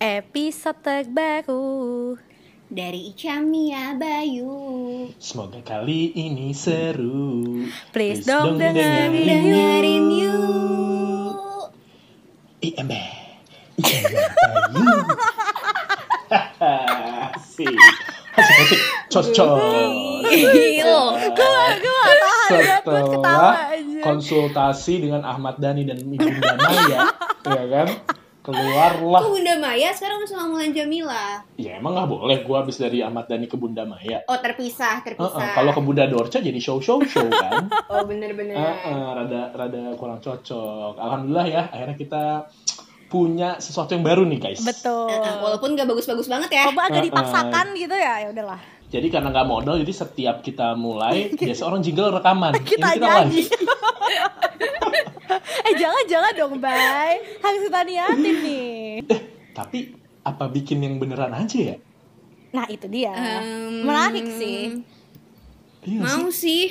episode terbaru dari Icamia Bayu. Semoga kali ini seru. Please dong dengerin dengerin yuk. IMB. Asik. Asik-asik. Cocok. Gila. Gue gue tahan buat ketawa Setelah aja konsultasi dengan Ahmad Dhani dan Ibunda Maya, ya kan? Keluarlah. Kok Bunda Maya sekarang sama Mulan Jamila? Ya emang nggak boleh gue habis dari Ahmad Dhani ke Bunda Maya. Oh terpisah, terpisah. Kalau ke Bunda Dorce jadi show show show kan? Oh bener-bener. Heeh, rada rada kurang cocok. Alhamdulillah ya, akhirnya kita punya sesuatu yang baru nih guys. Betul Eh, walaupun gak bagus-bagus banget ya. Coba agak dipaksakan gitu ya ya udahlah Jadi karena nggak modal, jadi setiap kita mulai, biasa orang jingle rekaman. Kita Ini kita nyanyi live. Eh jangan-jangan dong Bay Harus niatin nih Eh, tapi apa bikin yang beneran aja ya? Nah itu dia Em, Menarik sih Iya sih. Mau sih.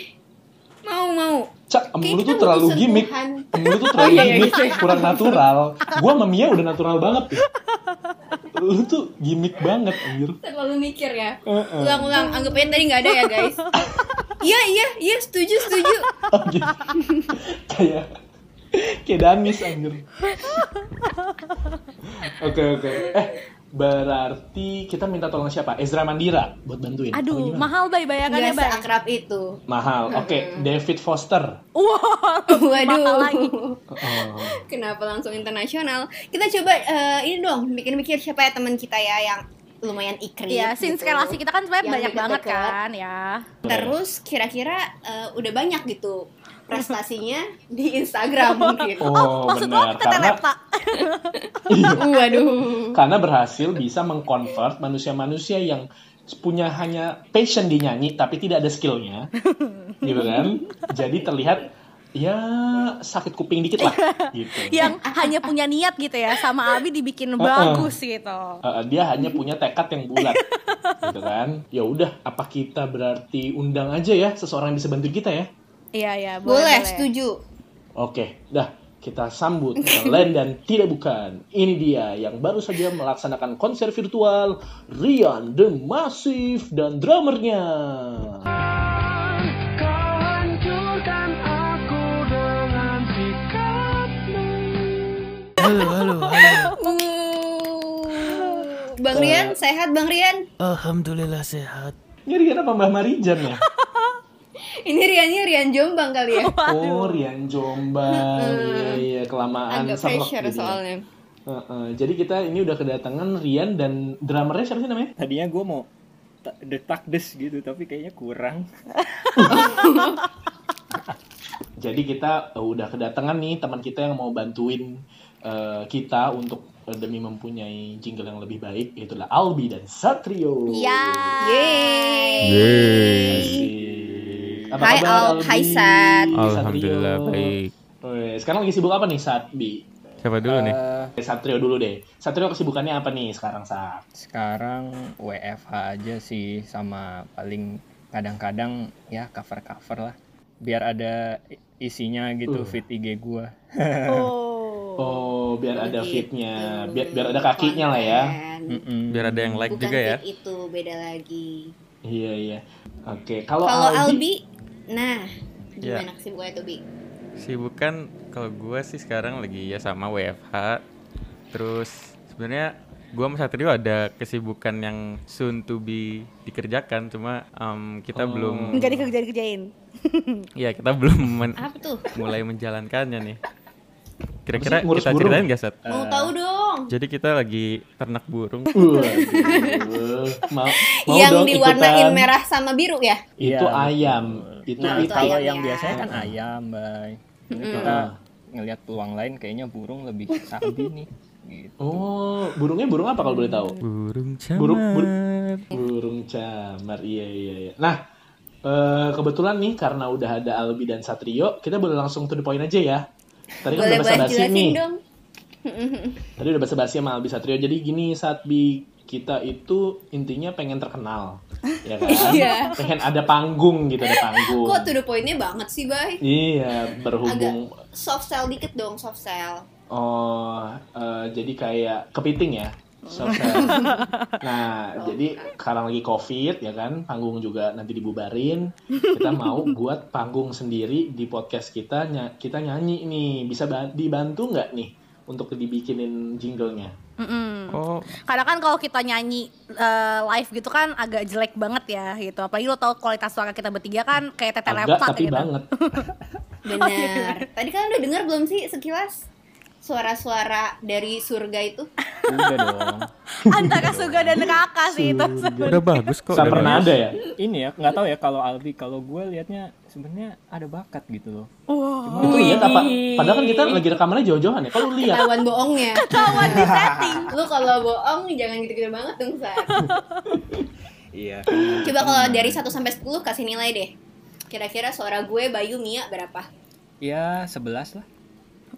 Mau mau. Cak, em, Kayak lu tuh terlalu gimmick. sentuhan. Em, lu tuh terlalu gimmick, kurang natural. Gua sama Mia udah natural banget ya. Lu tuh gimmick banget, anjir. Terlalu mikir ya. Ulang-ulang. Anggap aja tadi nggak ada ya guys. Iya iya iya setuju setuju. Oh, gitu. kayak kayak Danis anjir. Oke oke. Eh berarti kita minta tolong siapa? Ezra Mandira buat bantuin. Aduh mahal Bay bayangannya Gak Bay seakrab itu. mahal. Oke, David Foster. Wah Waduh. Mahal lagi. Oh. Kenapa langsung internasional? Kita coba eh, ini dong, mikir-mikir siapa ya teman kita ya yang lumayan ikrip. Iya, since gitu. relasi kita kan sebenarnya banyak banget deket-deket. kan ya. Terus kira-kira eh, udah banyak gitu prestasinya di Instagram mungkin. Oh, Maksud lo benar. tete Karena lepta. Waduh. karena berhasil bisa mengconvert manusia-manusia yang punya hanya passion di nyanyi tapi tidak ada skillnya, gitu kan? Jadi terlihat ya sakit kuping dikit lah, gitu. Yang hanya punya niat gitu ya sama Abi dibikin bagus gitu. Uh, dia hanya punya tekad yang bulat, gitu kan? Ya udah, apa kita berarti undang aja ya seseorang yang bisa bantu kita ya? Iya iya boleh. Boleh, boleh. setuju. Oke, dah kita sambut lain dan tidak bukan. Ini dia yang baru saja melaksanakan konser virtual Rian The Massive dan drummernya. Halo, halo, halo. Uh, Bang Rian, sehat Bang Rian? Alhamdulillah sehat. Ini Rian apa Mbah Marijan ya? Ini Riannya Rian Jombang kali ya? Oh, Rian Jombang. Iya, iya, kelamaan Agak pressure gitu ya. soalnya. Heeh, Jadi kita ini udah kedatangan Rian dan drummernya siapa sih namanya? tadinya gue mau detak des gitu tapi kayaknya kurang Jadi kita uh, udah kedatangan nih teman kita yang mau bantuin uh, kita untuk uh, demi mempunyai jingle yang lebih baik itulah Albi dan Satrio. Iya. Yeay. Asik. Apa Hai kabar, Al, Albi? hai Sat. Alhamdulillah Satrio? baik. Sekarang lagi sibuk apa nih Satbi? Siapa dulu nih? Eh, Satrio dulu deh. Satrio kesibukannya apa nih sekarang Sat? sekarang WFH aja sih sama paling kadang-kadang ya cover-cover lah biar ada isinya gitu Uh. feed IG gue Oh. Oh, biar ada Begitu. fitnya, biar biar ada kakinya lah ya. Konten. Biar ada yang like Bukan juga ya. fit itu beda lagi. Iya iya. Oke, kalau Kalau Albi, Albi, nah Ya. gimana kesibukannya tuh Bi? Sibukan kalau gue sih sekarang lagi ya sama WFH. Terus sebenarnya gue sama Satrio ada kesibukan yang soon to be dikerjakan, cuma em, kita Oh. belum, Enggak dikerjain kerjain. ya kita belum men- Apa tuh? mulai menjalankannya nih. Kira-kira kita burung? ceritain gak Sat? Mau tahu dong. Jadi kita lagi ternak burung. Mau, mau yang dong diwarnain ikutan. merah sama biru ya? Itu Iya, ayam. Itu Nah, itu. kalau yang ya. biasanya kan ayam bay Ini kita ngelihat peluang lain kayaknya burung lebih sabi nih gitu Oh, burungnya burung apa kalau boleh tahu? Burung camar. Burung, bur- burung camar. Iya iya iya. Nah, eh, kebetulan nih karena udah ada Albi dan Satrio, kita boleh langsung to the point aja ya. Tadi kan Boleh udah basa-basi jelasin nih. dong. Tadi udah basa-basi sama Albi Satrio. Jadi gini, saat bi kita itu intinya pengen terkenal, ya kan? Iya. Pengen ada panggung gitu, ada panggung. Kok to the point-nya banget sih, Bay? Iya, berhubung Soft sell dikit dong, soft sell. oh eh, jadi kayak kepiting ya. So sad. Nah, jadi sekarang lagi COVID ya kan, panggung juga nanti dibubarin. Kita mau buat panggung sendiri di podcast kita, ny- kita nyanyi nih. Bisa ba- dibantu nggak nih untuk dibikinin jinglenya? Mm-mm. Oh, Kadang kan kalau kita nyanyi eh, live gitu kan agak jelek banget ya gitu. Apalagi lo tau kualitas suara kita bertiga kan kayak tete Agak lepot tapi gitu. banget. Benar. Tadi kan udah dengar belum sih sekilas suara-suara dari surga itu? Udah dong. Antara surga dan neraka sih itu. udah bagus kok. Udah pernah bagus. ada ya? Ini ya, nggak tahu ya kalau Albi, kalau gue liatnya sebenarnya ada bakat gitu loh. Wow. Itu lihat apa? Padahal kan kita lagi rekamannya jauh-jauhan ya. Kalau lihat Ketahuan bohongnya. Kawan di setting. Lu kalau bohong jangan gitu-gitu banget dong, Sat. Iya. Coba kalau dari 1 sampai 10 kasih nilai deh. Kira-kira suara gue Bayu Mia berapa? Ya 11 lah.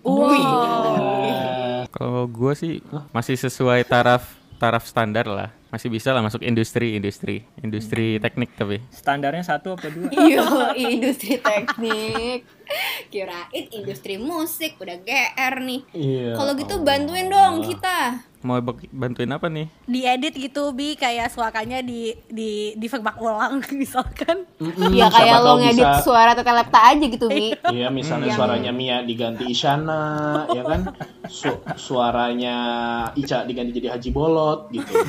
Eh, Kalau gue sih masih sesuai taraf taraf standar lah. Masih bisa lah masuk industri, industri, industri teknik tapi. Standarnya satu apa dua? Yo, industri teknik. Kirain industri musik udah GR nih. iya. Kalau gitu bantuin dong kita. Mau bantuin apa nih? Diedit gitu bi kayak suaranya di di di ulang misalkan. Mm-mm, ya kayak lo ngedit bisa- suara Tete Lepta aja gitu, Bi. Iya, misalnya suaranya Mia diganti Isyana, ya kan? Su- suaranya Ica diganti jadi Haji Bolot gitu.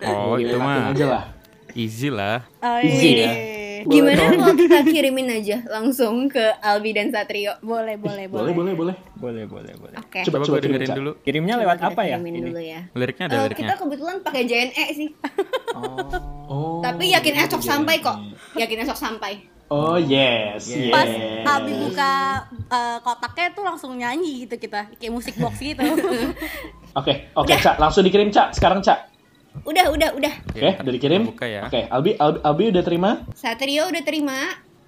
Oh, itu Enakin mah aja lah. Easy lah. Oh, Easy ya. Gimana kalau kita kirimin aja langsung ke Albi dan Satrio? Boleh, boleh, Boleh, boleh. boleh, boleh. Boleh, boleh, boleh. Oke. Coba, Coba coba gue dengerin Ca. dulu. Kirimnya Coba lewat apa ya? kirimin Ini? dulu ya. Liriknya ada Eh, liriknya. kita kebetulan pakai JNE sih. Oh. Oh. Tapi yakin esok sampai kok. Yakin esok sampai. Oh, yes. Yes. Pas. Abi buka eh, kotaknya tuh langsung nyanyi gitu kita, kayak musik box gitu. Oke, oke, Cak. Langsung dikirim, Cak. Sekarang, Cak. Udah, udah, udah. Oke, udah dikirim? Buka ya. Oke, Albi, Albi, Albi udah terima? Satrio udah terima.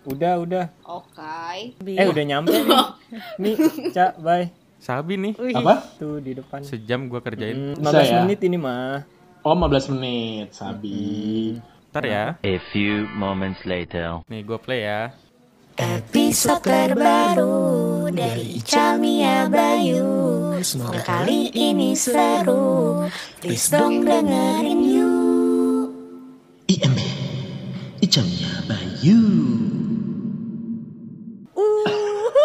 Udah, udah. Oke. Eh, udah nyampe nih. Nih, Cak, bye. Sabi nih. Apa? Tuh di depan. Sejam gua kerjain. Hmm, Bisa 15 ya? menit ini mah. Oh, 15 menit. Sabi. Ntar ya. A few moments later. Nih gua play ya. Episode terbaru dari Camia Bayu Semoga kali ini seru Please dong dengerin yuk IMB. Icamnya Bayu.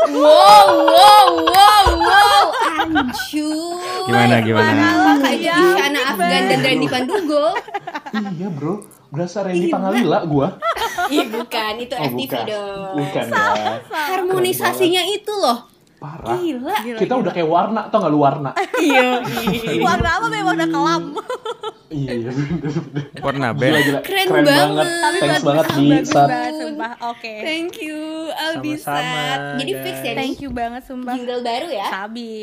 Wow, wow, wow, wow. Anjur. Gimana gimana? Apa kayak Isyana Afgan dan Randy Pandugo? iya, Bro. Berasa Randy Pangalila gua. Iya bukan, itu Oh, FTV bukan. dong. Bukan ya. Harmonisasinya itu loh. Parah. Gila. Kita udah kayak warna, tau gak lu warna? Iya. Warna apa be? Warna kelam. iya. Warna Gila, band. gila. Keren banget. banget. Thanks banget sumpah. Oke. Thank you, Albisat. Sama-sama, Jadi fix ya, Thank you banget sumpah. jingle baru ya. Sabi.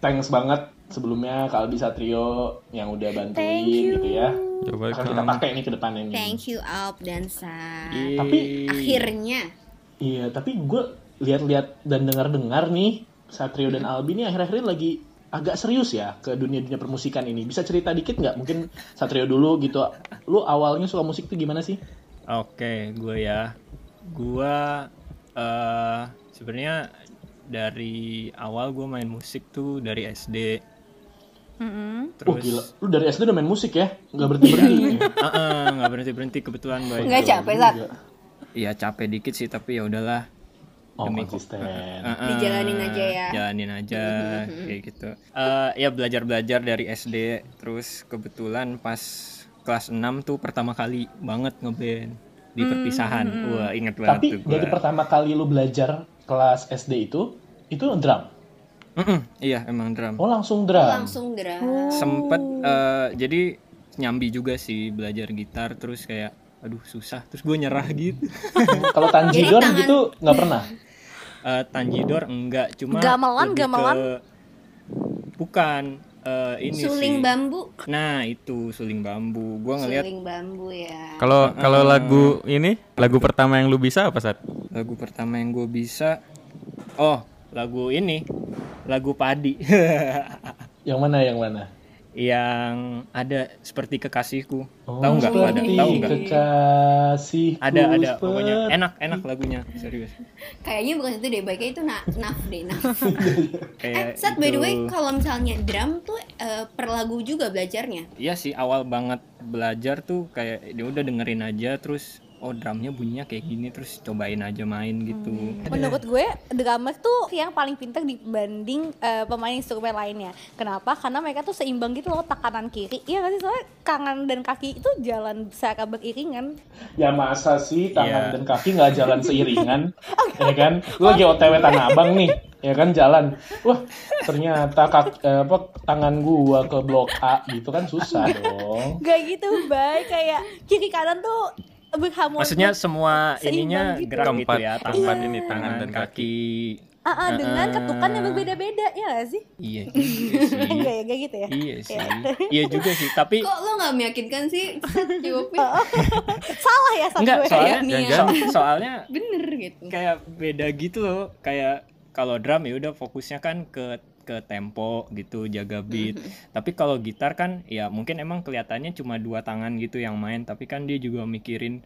thanks banget sebelumnya ke Albi Satrio yang udah bantuin gitu ya. Coba Akan kita pakai ini ke depannya nih. Thank you Alp dan Sat. Tapi Akhirnya. iya, tapi gue lihat-lihat dan dengar-dengar nih Satrio dan Albi ini akhir-akhir ini lagi agak serius ya ke dunia-dunia permusikan ini. Bisa cerita dikit nggak? Mungkin Satrio dulu gitu. Lu awalnya suka musik tuh gimana sih? Oke, gue ya. Gue eh sebenarnya dari awal gue main musik tuh dari SD. Mm-mm. Oh Terus gila, lu dari SD udah main musik ya? Nggak berhenti-berhenti. Ah, ah, nggak berhenti berhenti kebetulan baik. Nggak capek, Sat? Iya capek dikit sih tapi ya udahlah. Oh, Demi- konsisten. Ah, ah, Dijalanin aja ya. Jalanin aja kayak gitu. Eh ya belajar belajar dari SD terus kebetulan pas kelas 6 tuh pertama kali banget ngeband di perpisahan. Wah inget banget Tapi tuh dari pertama kali lu belajar kelas SD itu, itu drum. iya emang drum. Oh langsung drum. Langsung drum. sempet eh, jadi nyambi juga sih belajar gitar terus kayak aduh susah terus gue nyerah gitu Kalau tanjidor Jadi tangan- gitu nggak pernah. Eh, tanjidor enggak cuma Gamelan, gamelan? ke- bukan eh, ini Suling sih bambu. nah itu suling bambu gue ngeliat Suling bambu ya. Kalau kalau lagu ini, lagu pertama yang lu bisa apa saat? lagu pertama yang gue bisa oh lagu ini lagu padi Yang mana yang mana? Yang ada seperti kekasihku. Oh, tahu nggak? Ada, tahu nggak? Kekasihku Ada ada seperti- pokoknya enak enak lagunya serius. Kayaknya bukan itu deh, baiknya itu na naf deh, naf. Kayak eh, Sat, by the way, itu. kalau misalnya drum tuh eh, per lagu juga belajarnya. Iya sih awal banget belajar tuh kayak dia udah dengerin aja terus oh drumnya bunyinya kayak gini terus cobain aja main gitu. Menurut gue, drummer tuh yang paling pintar dibanding eh, pemain instrumen lainnya. Kenapa? Karena mereka tuh seimbang gitu loh tekanan kiri. Iya nggak sih soalnya tangan dan kaki itu jalan secara beriringan. Ya masa sih tangan Iya. dan kaki nggak jalan seiringan, ya kan? Lu lagi OTW Tanah Abang nih, ya kan jalan. Wah, ternyata kak, eh, apa, tangan gua ke blok A gitu kan susah dong. Gak gitu, baik kayak kiri kanan tuh berharmoni. Maksudnya semua ininya gitu. gerak gitu ya, keempat tangan, ini, tangan dan kaki. Ah, ah, dengan Ah. ketukan yang berbeda-beda, ya gak sih? Iya. Enggak ya, gak gitu ya? Iya sih. Iya juga sih, tapi Kok lo nggak meyakinkan sih Sat, jawabnya? Salah ya sama enggak gue. soalnya Mia. so- soalnya Bener gitu. kayak beda gitu loh. Kayak kalau drum ya udah fokusnya kan ke ke tempo gitu, jaga beat. Tapi kalau gitar kan ya mungkin emang kelihatannya cuma dua tangan gitu yang main, tapi kan dia juga mikirin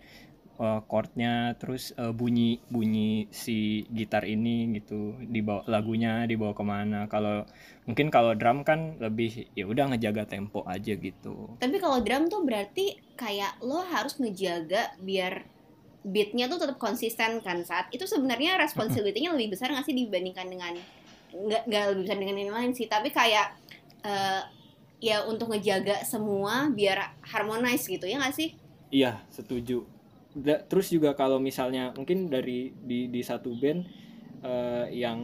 uh, chordnya terus uh, bunyi bunyi si gitar ini gitu dibawa lagunya dibawa ke mana. Kalau mungkin kalau drum kan lebih ya udah ngejaga tempo aja gitu. Tapi kalau drum tuh berarti kayak lo harus ngejaga biar beatnya tuh tetap konsisten kan saat itu sebenarnya responsibility-nya lebih besar nggak sih dibandingkan dengan nggak nggak lebih besar dengan yang lain sih tapi kayak eh, ya untuk ngejaga semua biar harmonize gitu ya nggak sih Iya, setuju. Da- terus juga kalau misalnya mungkin dari di di satu band eh, yang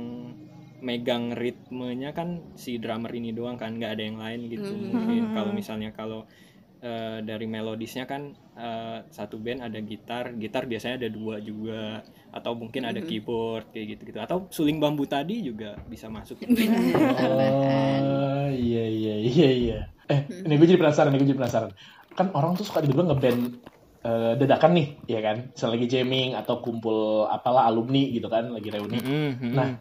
megang ritmenya kan si drummer ini doang kan, nggak ada yang lain gitu. Mhm. Mungkin kalau misalnya kalau eh, dari melodisnya kan eh, satu band ada gitar, gitar biasanya ada dua juga atau mungkin ada Mhm. keyboard kayak gitu-gitu. Atau suling bambu tadi juga bisa masuk. Oh iya iya iya iya. Eh, ini gue jadi penasaran, nih gue jadi penasaran. Kan orang tuh suka tiba-tiba ngeband eh, dadakan nih, ya kan? Misalnya lagi jamming atau kumpul apalah alumni gitu kan, lagi reuni. Mhm, Nah,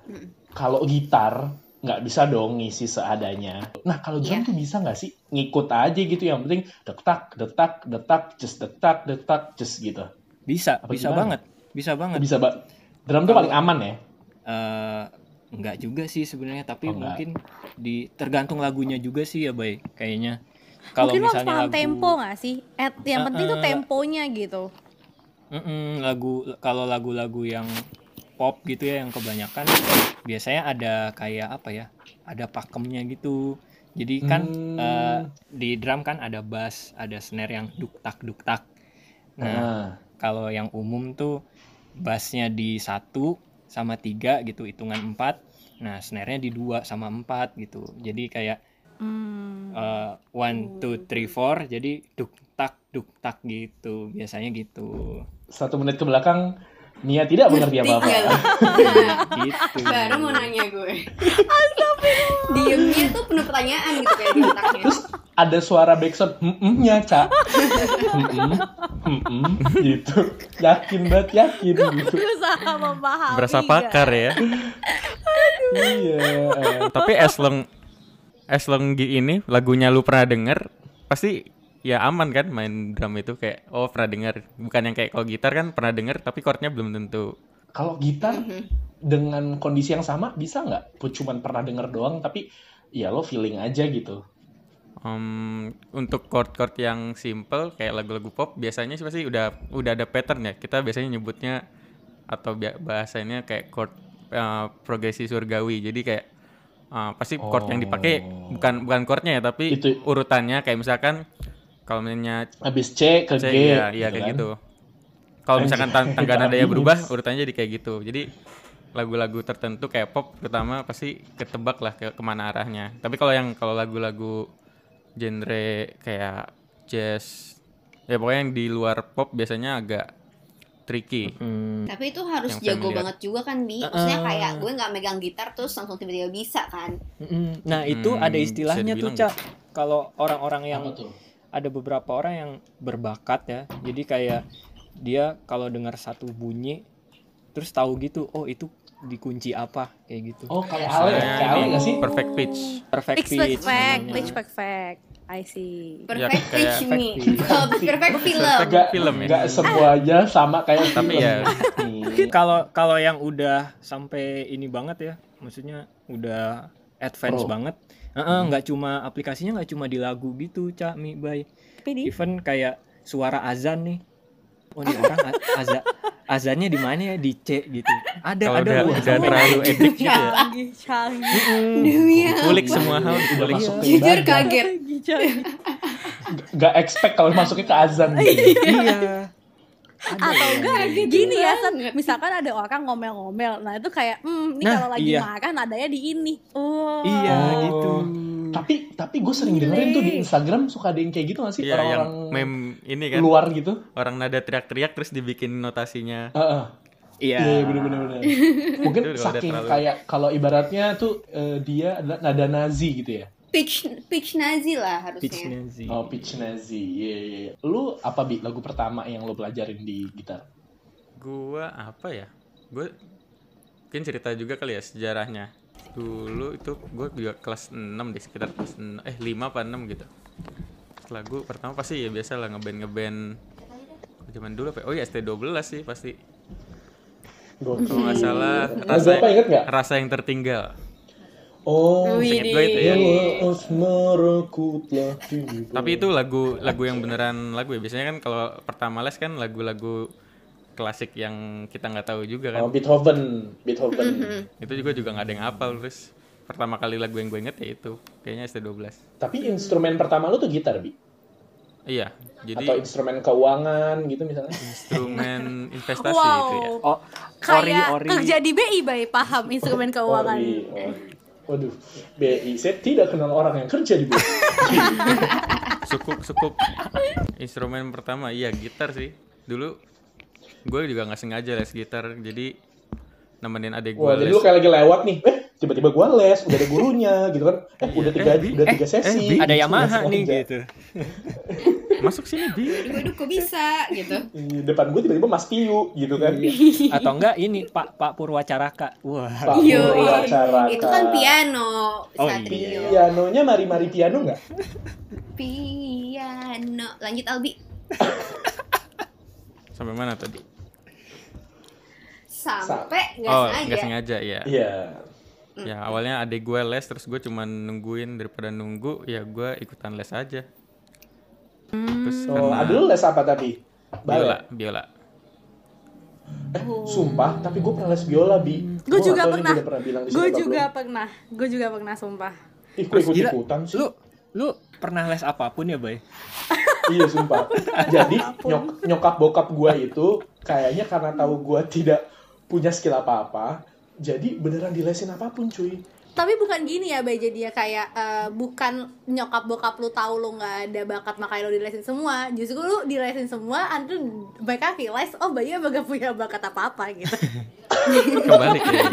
kalau gitar nggak bisa dong ngisi seadanya. Nah, kalau drum Iya. tuh bisa nggak sih ngikut aja gitu? Yang penting detak, detak, detak, just detak, detak, just gitu. Bisa, Apa bisa gimana? banget. Bisa banget. Bisa, Mbak. Drum tuh paling aman ya? eh enggak juga sih sebenarnya tapi Oh, enggak. mungkin di tergantung lagunya juga sih ya bay kayaknya kalau Mungkin lo harus misalnya paham lagu tempo gak sih? Eh, yang penting tuh Eh, temponya gitu. Mm-mm, lagu kalau lagu-lagu yang pop gitu ya yang kebanyakan biasanya ada kayak apa ya ada pakemnya gitu. Jadi kan Hmm. eh, di drum kan ada bass ada snare yang duk tak duk tak nah Nah, kalau yang umum tuh bassnya di satu sama tiga gitu hitungan empat. Nah snare-nya di dua sama empat gitu. Jadi kayak Hmm. eh, one two three four jadi duk tak duk tak gitu. Biasanya gitu. Satu menit ke belakang, Mia tidak mengerti apa-apa. Gitu baru mau nanya gue diemnya tuh penuh pertanyaan gitu kayak di otaknya Ada suara backsound, hmm-nya, Cak. Hmm-mm, hmm-mm, gitu. Yakin banget, yakin gitu. Berusaha memahami. Berasa pakar ya. Iya. Tapi as long as long Gi ini lagunya lu pernah denger, pasti ya aman kan main drum itu kayak oh pernah denger. Bukan yang kayak kalau gitar kan pernah denger tapi chordnya belum tentu. Kalau gitar dengan kondisi yang sama bisa nggak? Cuman pernah denger doang, tapi ya lo feeling aja gitu. Em, untuk chord-chord yang simple kayak lagu-lagu pop biasanya sih pasti udah udah ada pattern ya. Kita biasanya nyebutnya atau bahasanya kayak chord eh, progresi surgawi. Jadi kayak eh, pasti chord yang dipakai Oh. bukan bukan chordnya ya tapi Itu- urutannya kayak misalkan kalau misalnya Habis C ke C, G. iya, iya kayak kan. gitu. Kalau misalkan tan- tangga nadanya berubah, urutannya jadi kayak gitu. Jadi lagu-lagu tertentu kayak pop terutama pasti ketebak lah ke ke mana arahnya. Tapi kalau yang kalau lagu-lagu genre kayak jazz, ya pokoknya yang di luar pop biasanya agak tricky. Hmm, tapi itu harus Yang jago familiar. banget juga kan bi maksudnya kayak gue nggak megang gitar terus langsung tiba-tiba bisa kan nah itu Hmm, ada istilahnya tuh cak kalau orang-orang yang Apa tuh? Ada beberapa orang yang berbakat ya jadi kayak dia kalau dengar satu bunyi terus tahu gitu oh itu dikunci apa kayak gitu Oh, kayak Ale ya? Misalnya Kayak Ale ini nggak sih? perfect pitch perfect Pitch pitch perfect, namanya. pitch perfect. I see. Perfect kayak pitch perfect nih. pitch. Kalau perfect film. Nggak, Film ya? nggak semuanya sama kayak Tapi film. ya. Kalau kalau yang udah sampai ini banget ya maksudnya udah advance Pro. banget Heeh, nggak cuma aplikasinya nggak cuma di lagu gitu cak mi bay. Tapi di even kayak suara azan nih. Oh ini orang azan azannya di mana ya? Di C gitu. Ada kalau ada udah udah sampai- terlalu edik gitu ya. Canggih, kulik semua hal Udah kulik masuk ke Jujur kaget. Nggak expect kalau masuknya ke azan gitu. iya Atau enggak gini ya, misalkan ada orang ngomel-ngomel, nah itu kayak, hmm, ini Nah, kalau lagi iya. marah nadanya di ini. Oh. iya Oh. gitu Tapi tapi gue sering dengerin tuh di Instagram suka ada yang kayak gitu nggak sih Iya, yang orang-orang meme ini kan luar gitu. orang nada teriak-teriak terus dibikin notasinya Heeh. iya Iya bener-bener. bener. Mungkin Itu udah saking terlalu- kayak kalau ibaratnya tuh eh, dia adalah nada Nazi gitu ya. Pitch pitch Nazi lah pitch harusnya. Nazi Oh pitch Nazi. Iya iya. iya. Lu apa bi lagu pertama yang lu pelajarin di gitar? gua apa ya gue mungkin cerita juga kali ya sejarahnya dulu itu gue juga kelas 6 di sekitar kelas 6, eh 5 apa 6 gitu lagu pertama pasti ya biasa lah ngeband ngeband zaman dulu apa ya? oh iya ST12 sih pasti Gokil. kalau nggak salah rasa rasa yang tertinggal Oh. Seinget gue itu ya Dewa asmaraku telah tiba. tapi itu lagu lagu yang beneran lagu ya biasanya kan kalau pertama les kan lagu-lagu klasik yang kita nggak tahu juga kan Oh, Beethoven, Beethoven. itu juga juga nggak ada yang hafal terus pertama kali lagu yang gue inget ya itu kayaknya ST12 Tapi instrumen pertama lu tuh gitar, Bi? iya jadi Atau instrumen keuangan gitu misalnya? instrumen investasi Wow. itu ya oh ori Kayak ori kerja di BI, Bay, paham instrumen keuangan. Ori, oh. Waduh, BI. Saya tidak kenal orang yang kerja di BI. sukuk sukuk instrumen pertama iya gitar sih dulu gue juga nggak sengaja les gitar jadi nemenin adik gue Wah, jadi les lu kayak lagi lewat nih. Eh, tiba-tiba gua les, udah ada gurunya gitu kan. Eh, udah tiga eh, udah eh, tiga sesi. eh, Bi, ada Yamaha nih aja. gitu masuk sini bi Waduh kok bisa gitu. Di depan gue tiba-tiba Mas Piyu gitu kan. atau enggak ini Pak Pak Purwacaraka wah Pak Yo, Purwacaraka. itu kan piano, Oh, Satrio. Pianonya mari-mari piano nggak? Piano. Lanjut Albi. sampai mana tadi Sampai nggak oh sengaja. nggak sengaja ya Iya. Ya awalnya adik gue les terus gue cuman nungguin daripada nunggu ya gue ikutan les aja terus Oh, karena ada lu les apa tadi? biola Balet. biola Eh, sumpah, tapi gue pernah les biola, Bi. Gue juga pernah. Gue apa juga belum. pernah. Gue juga pernah sumpah. Ih, gue Gila, ikut-ikutan sih. lu lu pernah les apa pun ya bay Iya sumpah. Jadi nyok nyokap bokap gua itu kayaknya karena tahu gua tidak punya skill apa-apa, jadi beneran dilesin apa pun cuy. Tapi bukan gini ya, Bay. Jadi ya kayak eh, bukan nyokap bokap lu tahu lu nggak ada bakat makanya lu dilesin semua. Justru lu dilesin semua, antu mereka realize oh Bayu emang gak punya bakat apa-apa gitu. kembali ya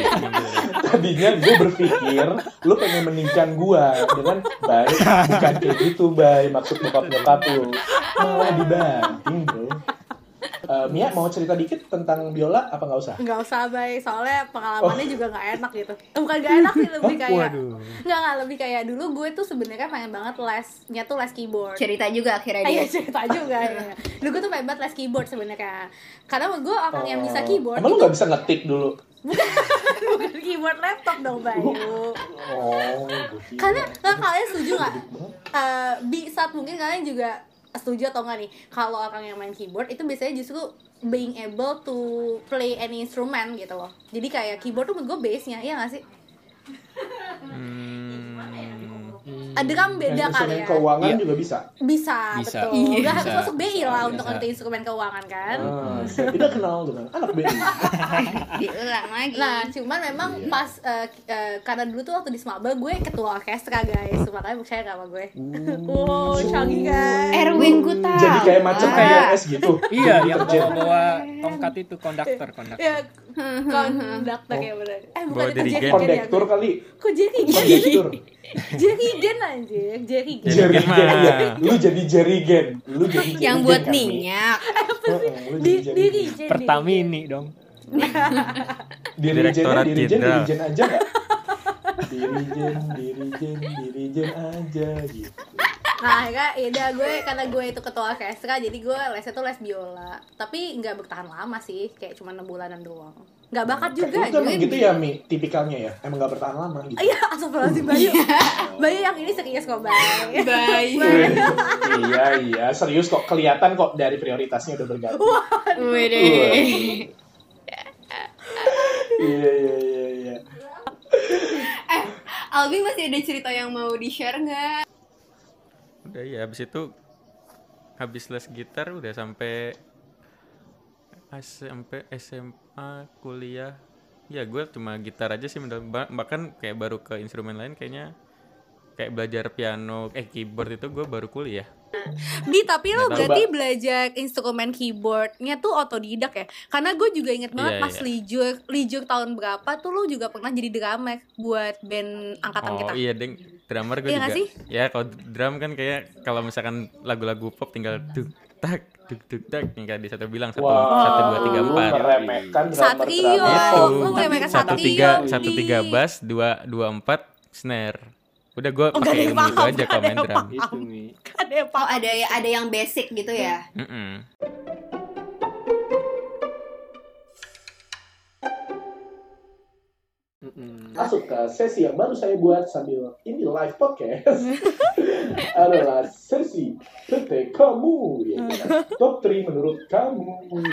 Tadinya gue berpikir lu pengen meninggikan gua dengan baik bukan kayak gitu bay maksud bokap bokap lu malah dibanting Eh, Mia mau cerita dikit tentang biola apa nggak usah? nggak usah Bay, soalnya pengalamannya juga nggak enak gitu. Eh, Bukan gak enak sih, lebih kayak nggak nggak lebih kayak dulu gue tuh sebenarnya pengen banget lesnya tuh les keyboard. Cerita juga akhirnya Iya dia. cerita juga ya. Dulu gue tuh pengen banget les keyboard sebenarnya Karena gue orang yang bisa Oh. keyboard Emang lu nggak bisa ngetik dulu? bukan keyboard laptop dong Bayu Oh. Karena nah, kalian setuju nggak? Eh, di saat mungkin kalian juga setuju atau enggak nih kalau orang yang main keyboard itu biasanya justru being able to play any instrument gitu loh. Jadi kayak keyboard tuh menurut gue base nya iya nggak sih? Hmm, ada kan beda Yang kali instrumen ya keuangan Iya. juga bisa. bisa, Bisa. betul Iya. nggak harus Bisa. masuk BI lah untuk Bisa. ngerti instrumen keuangan kan Ah, saya tidak kenal dengan anak BI. Diulang lagi. Nah, cuman memang Iya. pas eh, eh, karena dulu tuh waktu di Smabel gue ketua orkestra guys, makanya percaya gak sama gue. wow, canggih kan? Erwin Guta. Jadi kayak macam Ah. kayak S gitu. iya yang bawa bawa tongkat itu konduktor konduktor Ya, konduktor ya bener. Eh bukan itu dirigen. Jerry ya. Kondektur kali. Kok Jerry Gen? Kondektur. Jerry Gen anjir, Jerry Gen. Jerry Gen. Iya. Lu jadi Jerry Gen. Lu jadi Jerry yang buat kan, Mi? minyak. Jadi diri. Pertamini dong Direktorat dirijen Jenderal. dirijen aja nggak? Dirijen, dirijen, dirijen aja gitu. Nah, ya udah gue karena gue itu ketua orkestra, jadi gue lesnya tuh les biola. Tapi nggak bertahan lama sih, kayak cuma enam bulanan doang. Nggak bakat juga. Itu emang gitu ya Mi, tipikalnya ya? Emang gak bertahan lama gitu? Iya, astagfirullahaladzim Bayu. Bayu yang ini serius kok, Bay. Bayu. Wih, iya iya serius kok kelihatan kok dari prioritasnya udah berganti. Wede. Iya iya iya iya. Albi masih ada cerita yang mau di-share nggak? Udah ya habis itu habis les gitar udah sampai SMP SMA kuliah. Ya gue cuma gitar aja sih bahkan kayak baru ke instrumen lain kayaknya kayak belajar piano eh keyboard itu gue baru kuliah Di tapi lo tahu, berarti belajar instrumen keyboardnya tuh otodidak ya? Karena gue juga inget banget Iya, pas iya. lijur lijur tahun berapa tuh lo juga pernah jadi drummer buat band angkatan oh kita. iya deng drummer gue Iya juga sih? ya kalau drum kan kayak kalau misalkan lagu-lagu pop tinggal tuk tak tuk tuk tak yang kayak di satu bilang satu Wah, satu dua tiga empat Satrio. Oh, lu meremehkan satu Satrio, tiga Di. satu tiga bass dua dua empat snare udah gue Oh, pakai ilmu itu aja kalau ada main yang drum Itu. Ada yang Oh paham. ada ya ada yang basic gitu ya? Mm-mm. Mm-mm. Masuk ke sesi yang baru saya buat sambil ini live podcast adalah sesi PT kamu gitu kan. top 3 menurut kamu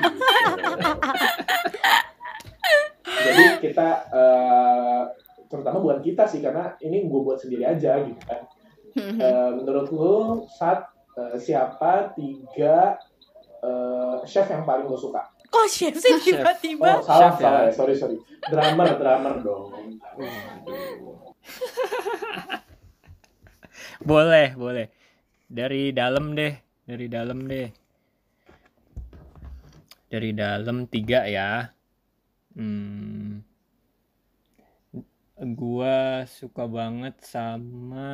jadi kita eh, terutama bukan kita sih karena ini gue buat sendiri aja gitu kan Eh, menurut lu saat eh, siapa tiga eh, chef yang paling lo suka Kok chef sih tiba-tiba? oh salah Chef ya? salah ya sorry sorry drummer drummer dong Boleh, boleh. Dari dalam deh, dari dalam deh. Dari dalam tiga ya. Hmm. Gua suka banget sama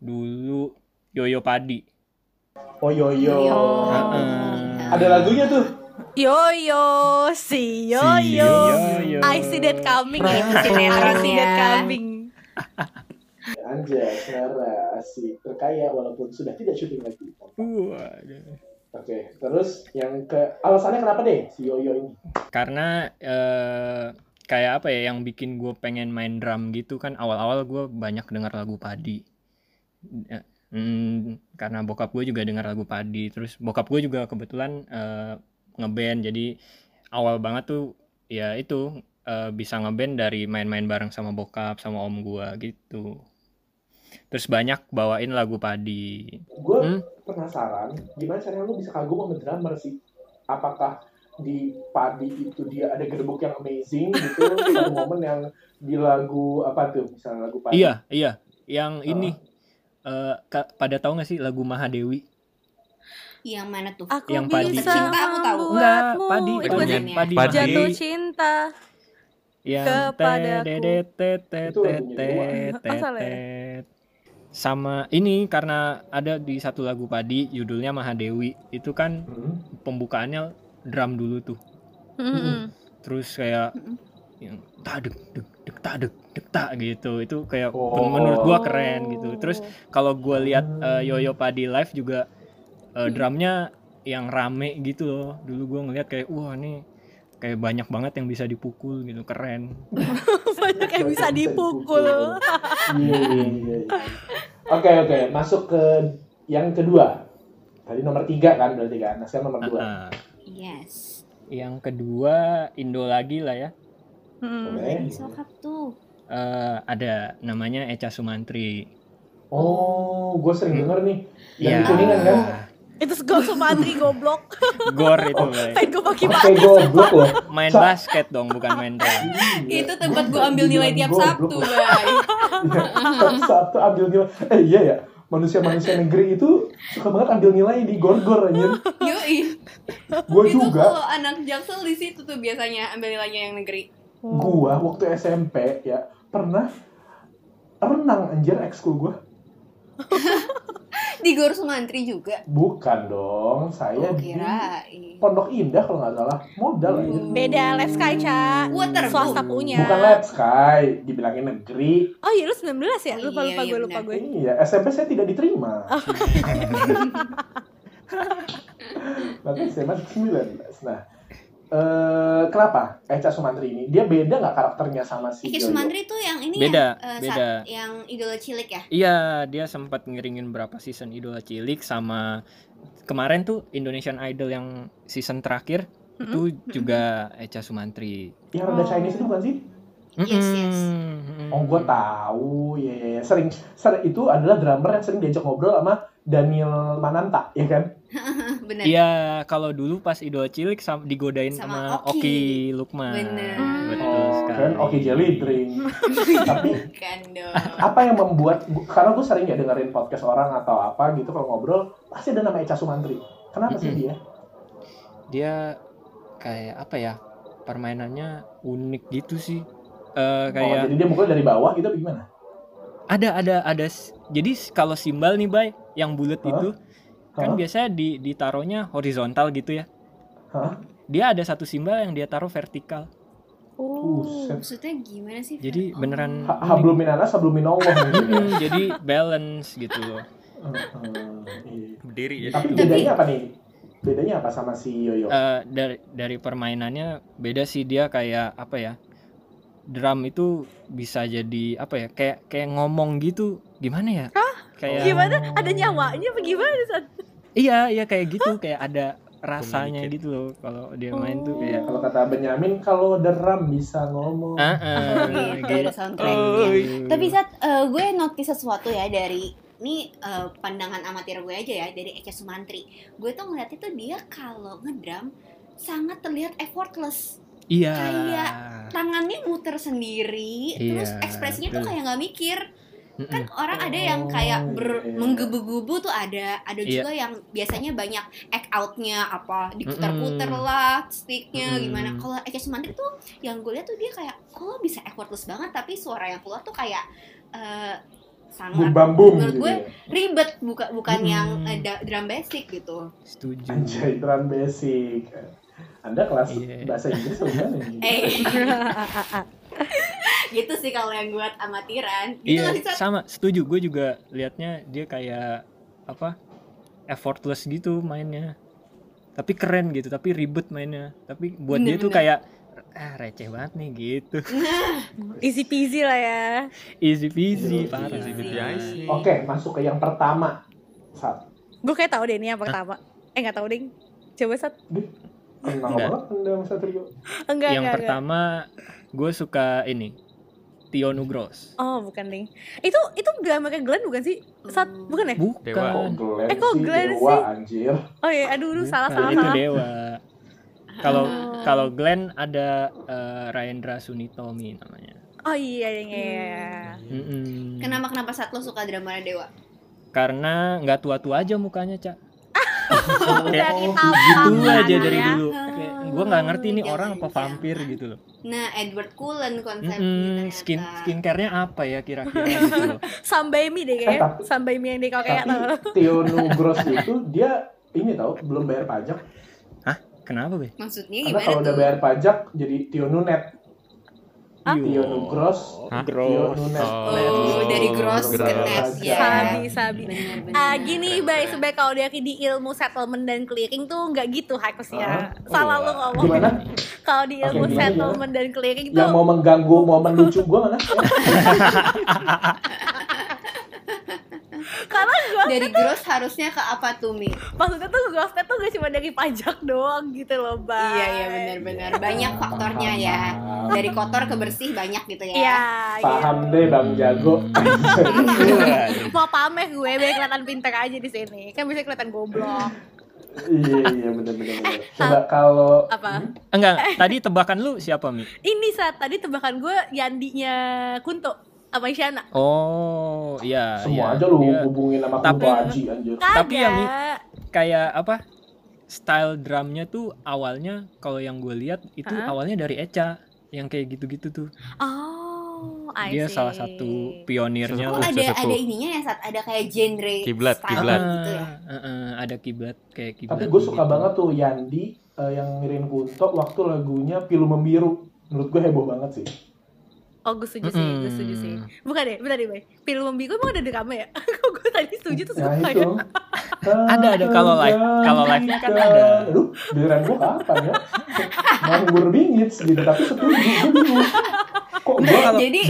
dulu Yoyo Padi. oh yo yo Heeh. ada lagunya tuh Yoyo, si Yoyo. Yoyo. I see that coming. I see that coming. Anjas, Nara, asik, terkaya walaupun sudah tidak syuting lagi. Oke, Waduh. terus yang ke alasannya kenapa deh si Yoyo ini? Karena eh, kayak apa ya yang bikin gue pengen main drum gitu kan awal-awal gue banyak dengar lagu Padi. Hmm, karena bokap gue juga dengar lagu Padi. Terus bokap gue juga kebetulan eh, ngeband jadi awal banget tuh ya itu eh, bisa ngeband dari main-main bareng sama bokap sama om gue gitu. Terus banyak bawain lagu Padi. Gue Hmm? penasaran, gimana caranya lu bisa kagum sama drummer sih? Apakah di padi itu dia ada gedebuk yang amazing gitu? ada momen yang di lagu apa tuh? Misalnya lagu padi. Iya, iya. Yang ini eh, ka- pada tahu nggak sih lagu Mahadewi? Yang mana tuh? Aku Yang padi. bisa Cinta aku tahu. Enggak, padi, Itu padi. sih? Padi. padi, Padi. Jatuh cinta. yang Kepadaku. ya? sama ini karena ada di satu lagu padi judulnya Mahadewi itu kan Hmm. pembukaannya drum dulu tuh Mm-mm. terus kayak yang tak dek dek dek tak dek tak gitu itu kayak Oh. menurut gua keren gitu terus kalau gua lihat eh, Yoyo Padi live juga eh, drumnya yang rame gitu loh dulu gua ngeliat kayak wah ini kayak banyak banget yang bisa dipukul gitu keren Banyak yang bisa dipukul. Iya, iya, iya, iya. Oke oke, masuk ke yang kedua. Tadi nomor tiga kan berarti kan? Nah, sekarang nomor dua. Ah, Yes. yang kedua Indo lagi lah ya Mm. Oke. Sokap tuh. Eh, ada namanya Echa Sumantri Oh, gue sering denger nih. Yang Iya. di kuningan kan? Itu gue Sumantri goblok. Gor itu Bay. Pengen gue pakai Oke, goblok loh. main basket dong bukan main drum Itu tempat gue ambil nilai tiap Sabtu, Bay. Sabtu ambil nilai. Eh iya ya, manusia-manusia negeri itu suka banget ambil nilai di gor-gor anjir. Yoi. Gue Itu juga. kalau anak Jaksel di situ tuh biasanya ambil nilainya yang negeri. Gua waktu SMP ya pernah renang anjir ekskul gue. Di Gor Sumantri juga. Bukan dong, saya Oh, di kirain. Pondok Indah kalau nggak salah. Modal aja. Beda Lab Sky, Ca. Water Swasta punya. Bukan Lab Sky, dibilangin negeri. Oh iya, lu 19 ya? Oh Lupa, iya, lupa iya, gue, lupa gue. Iya, SMP saya tidak diterima. Makanya saya masuk 19. Nah, eh, kenapa Eca Sumantri ini? Dia beda nggak karakternya sama si Yoyo? Sumantri tuh yang ini Beda, ya, eh, beda. saat- yang idola cilik ya. Iya, dia sempat ngiringin berapa season Idola Cilik sama kemarin tuh Indonesian Idol yang season terakhir itu juga Echa Sumantri. Yang rada Chinese itu bukan sih? Yes, yes. Oh, gue tahu, ya ya, ya. sering, sering itu adalah drummer yang sering diajak ngobrol sama Daniel Mananta, ya kan? Bener. Iya, kalau dulu pas Idola Cilik sam- digodain Sama sama, Oki. Oki Lukman. Bener. Betul Oh, sekali. kan Oke Jelly Drink. Tapi Bukan dong. apa yang membuat gua- karena gue sering ya dengerin podcast orang atau apa gitu kalau ngobrol pasti ada nama Echa Sumantri. Kenapa sih Mm-mm. dia? Dia kayak apa ya? Permainannya unik gitu sih. Eh Oh, kayak jadi dia mukul dari bawah gitu gimana? ada ada ada jadi kalau simbal nih bay yang bulat Hah? itu kan Hah? biasanya di ditaruhnya horizontal gitu ya Hah? dia ada satu simbal yang dia taruh vertikal Oh. Buset. Maksudnya gimana sih? jadi Fer? beneran Ha- Hablum minanas, hablum minallah gitu jadi balance gitu loh Heeh, iya. berdiri ya Tapi bedanya apa nih? Bedanya apa sama si Yoyo? Eh, dari dari permainannya beda sih dia kayak apa ya drum itu bisa jadi apa ya kayak kayak ngomong gitu gimana ya kayak Gimana? Ada nyawanya apa gimana? Iya iya kayak gitu kayak ada rasanya gitu loh kalau dia main tuh kayak Kalau kata Benyamin, kalau drum bisa ngomong. ah ah, Gitu, ada soundtracknya. Oh, Tapi saat eh, gue notice sesuatu ya dari ini eh, pandangan amatir gue aja ya dari Eka Sumantri. Gue tuh ngeliat itu dia kalau ngedrum sangat terlihat effortless. iya Kayak Tangannya muter sendiri, Iya, terus ekspresinya tuh betul. kayak nggak mikir. Mm-mm. Kan orang ada yang Oh, kayak ber, iya. menggebu-gebu tuh ada, ada Iya. juga yang biasanya banyak act outnya apa diputer-puter Mm-mm. lah sticknya Mm-mm. gimana. Kalau Eka Sumantri tuh yang gue lihat tuh dia kayak kok bisa effortless banget tapi suara yang keluar tuh kayak eh, sangat Bum bam bum menurut gitu gue ya. ribet bukan bukan Mm-mm. yang da- drum basic gitu. setuju Anjay, drum basic. Anda kelas Iya. bahasa Inggris gimana? gitu sih kalau yang buat amatiran. Gitu iya Sat? sama setuju gue juga liatnya dia kayak apa effortless gitu mainnya tapi keren gitu tapi ribet mainnya tapi buat dia tuh Bener-bener. kayak ah receh banget nih gitu Easy peasy lah ya. easy peasy Easy parah. Oke, masuk ke yang pertama. Sat. Gue kayak tahu deh ini yang pertama. Eh nggak tahu deh. Coba sat. Enggak. Satrio. Enggak yang enggak, pertama gue suka ini Tio Nugros. Oh bukan ding. Itu itu drama kayak Glenn bukan sih? Sat bukan ya? bukan Dewa. Kok Glenn Eh, kok sih? Glenn Dewa, sih? anjir. Oh iya, aduh, aduh salah Bukan, salah itu salah. dewa kalau Oh. kalau Glenn ada eh, Raendra Sunitomi namanya Oh iya iya iya. Mm-mm. Kenapa kenapa saat lo suka drama Dewa? karena nggak tua-tua aja mukanya cak Udah Kayak kita gitu aja dari dulu gue nggak ngerti nih Jangan, orang apa vampir gitu loh Nah, Edward Cullen konsepnya Mm-mm, ternyata. skin skincare-nya apa ya kira-kira gitu loh Sambaimi deh Eh, kayaknya. tapi- Sambaimi yang di kayak Tapi Tio Nugros itu dia ini tahu belum bayar pajak. kenapa be Maksudnya Karena gimana kalau udah bayar pajak jadi Tio Nunet. Ah? Hah? Gross Nunet. Oh, dari gross ke Gross. net ya. Sabi sabi. Ah gini baik sebaik kalau dari di ilmu settlement dan clearing tuh nggak gitu harusnya. oh Salah lu ngomong. Gimana? Kalau di ilmu gimana, settlement dan clearing Yang tuh mau mengganggu momen lucu gue mana? Dari gross harusnya ke apa tuh Mi? maksudnya tuh grossnya tuh gak cuma dari pajak doang gitu loh, Bang. Iya iya benar-benar banyak faktornya ya. Dari kotor ke bersih banyak gitu ya. Iya, gitu. Paham deh Bang Jago. Mau pamer gue biar kelihatan pintar aja di sini. Kan bisa kelihatan goblok. iya iya bener. bener. Coba kalau Apa? enggak enggak. tadi tebakan lu siapa mi Ini saat tadi tebakan gue Yandinya Kunto sama Isyana. oh iya semua iya. aja lu Dia hubungin sama Tapi- Kunto Aji anjir. Tapi ya, Kagak. kayak apa style drumnya tuh awalnya kalau yang gue lihat itu Hah? awalnya dari Echa yang kayak gitu-gitu tuh Oh, I dia see. salah satu pionirnya Oh ada sesepuh. ada ininya ya saat ada kayak genre Kiblat, style kiblat. gitu ya. Ah, ah, ah, ada kiblat kayak kiblat. Tapi gue suka gitu. banget tuh Yandi eh, yang ngirim Kunto waktu lagunya Pilu Membiru. Menurut gue heboh banget sih. Oh gue setuju sih, gue setuju sih. Bukan deh, bentar deh, Bay. Film Membiru emang ada drama ya? Kok gue tadi setuju terus Nah gue itu. Ada, ada. Kalau live- kalau live-nya kan ada. Aduh, giliran gue kapan ya? Nganggur bingit gitu, tapi setuju. Gue bingung. Kok gue Kalau- Jadi-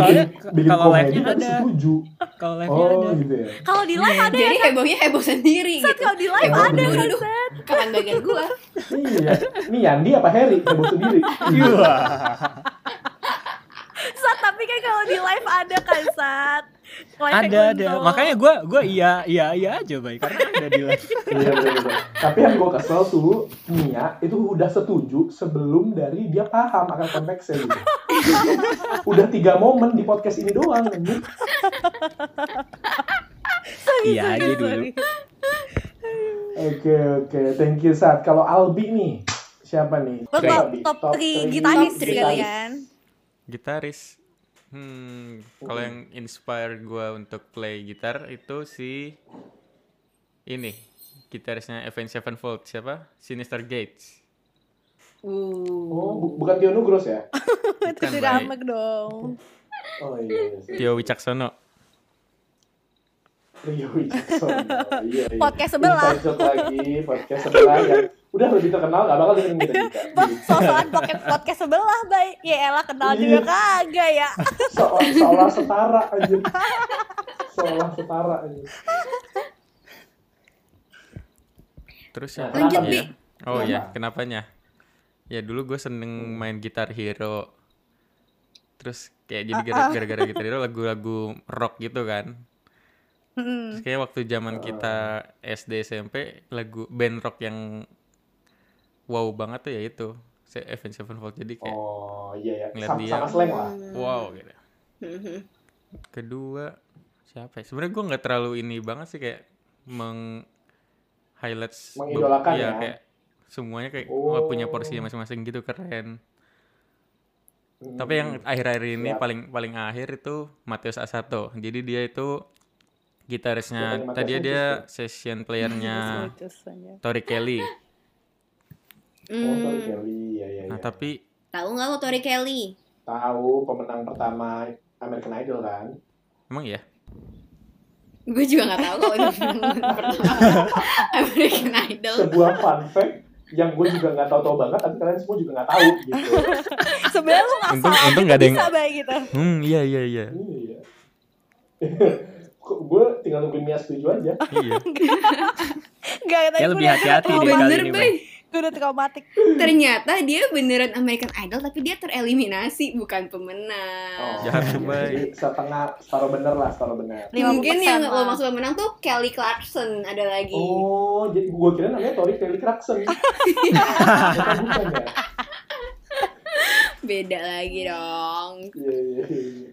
kalau live-nya tapi ada. setuju. Kalau live-nya Oh ada. gitu ya. Kalau di live ada ya, Jadi hebohnya heboh sendiri Sat, gitu. kalau di live ada aduh. Kapan bagian gua? Iya. Ini Yandi apa Harry? Heboh sendiri. Wah. Sat, tapi kan kalau di live ada kan, Sat. Live ada ada. Makanya gue gua iya iya iya aja baik karena ada di live. Iya. Tapi yang gue kesel tuh Nia itu udah setuju sebelum dari dia paham akan konteksnya gitu. udah tiga momen di podcast ini doang anjir. Iya aja dulu. Oke oke, thank you Sat. Kalau Albi nih, siapa nih? Lo top, top, three 3 gitaris top three. sekalian. Gitaris. Hmm, kalau yang inspire gua untuk play gitar itu si ini gitarisnya Avenged Sevenfold siapa? Sinister Gates. Oh, bu- bukan Tio Nugros ya? Itu Bukan, drama dong. Oh iya. iya. Tio Wicaksono. Rio Wicaksono. Iya, iya. Podcast sebelah. Inside lagi, podcast sebelah yang udah lebih terkenal gak bakal dengerin kita juga. Sosokan podcast, podcast sebelah, Bay. Ya elah kenal juga Iya. kagak ya. So- seolah setara aja. Seolah setara aja. Terus Nah, yang lanjut, iya. Bi. Oh Kenapa? ya, kenapanya? Ya dulu gue seneng main gitar hero. Terus kayak jadi gara- gara-gara gitar hero lagu-lagu rock gitu kan. Hmm. Terus kayak waktu zaman kita SD SMP lagu band rock yang wow banget tuh ya itu. Avenged Sevenfold jadi kayak Oh iya ya, Ngeliat sama, dia. slang lah. wow gitu. Kedua siapa ya? Sebenarnya gue nggak terlalu ini banget sih kayak meng highlights Mengidolakan iya, ya? kayak semuanya kayak Oh. oh, punya porsinya masing-masing gitu keren. Tapi yang akhir-akhir ini siap. paling paling akhir itu Mateus Asato. Jadi dia itu gitarisnya tadi dia session playernya Tori Kelly. Oh, Tori Hmm. Kelly, ya ya. Nah, ya. tapi Tahu nggak lo Tori Kelly? tahu pemenang pertama American Idol kan? emang ya? Gue juga nggak tahu kalau pertama American Idol. Sebuah fun fact yang gue juga nggak tahu-tahu banget, tapi kalian semua juga nggak tahu gitu. Sebenarnya lu ngasal Untung- nggak ada yang- bisa, Bay, gitu. Hmm, iya iya iya. Iya. Kok gue tinggal nungguin Mia setuju aja. iya. Enggak, Kayak gue lebih hati-hati deh traumatik. kali Bener, ini, Bay. Bay. Gue udah traumatik. Ternyata dia beneran American Idol tapi dia tereliminasi bukan pemenang. Oh, Jahat iya. sebay. Jadi setengah, separuh bener lah, separuh bener. 50% Mungkin yang lo maksud pemenang tuh Kelly Clarkson ada lagi. Oh, jadi gue kira namanya Tori Kelly Clarkson. Bukan, bukan ya? Beda lagi dong. Iya, iya, iya.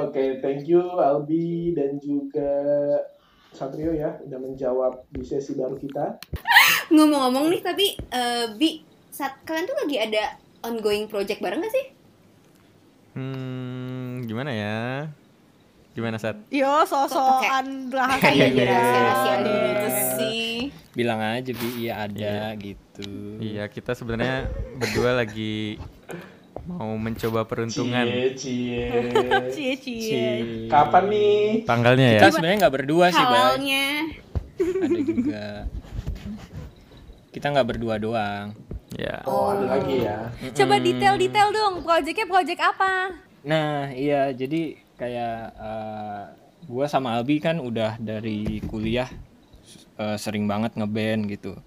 Oke, thank you Albi dan juga Satrio ya udah menjawab di sesi baru kita. Ngomong-ngomong nih tapi eh, Bi, saat kalian tuh lagi ada ongoing project bareng gak sih? Hmm, gimana ya? Gimana saat? Yo, sosokan rahasia Kayak Iya, ada rahasia gitu gitu sih. Bilang aja bi iya ada gitu. Iya, kita sebenarnya berdua lagi mau mencoba peruntungan. Cie, cie. Cie, cie. Kapan nih? Tanggalnya ya? Kita sebenarnya nggak berdua sih, Bay. Halalnya. Ada juga. Kita nggak berdua doang. Ya. Oh, ada lagi ya. Coba detail-detail dong, projectnya project apa? Nah, iya jadi kayak eh, gua sama Albi kan udah dari kuliah eh, sering banget ngeband gitu.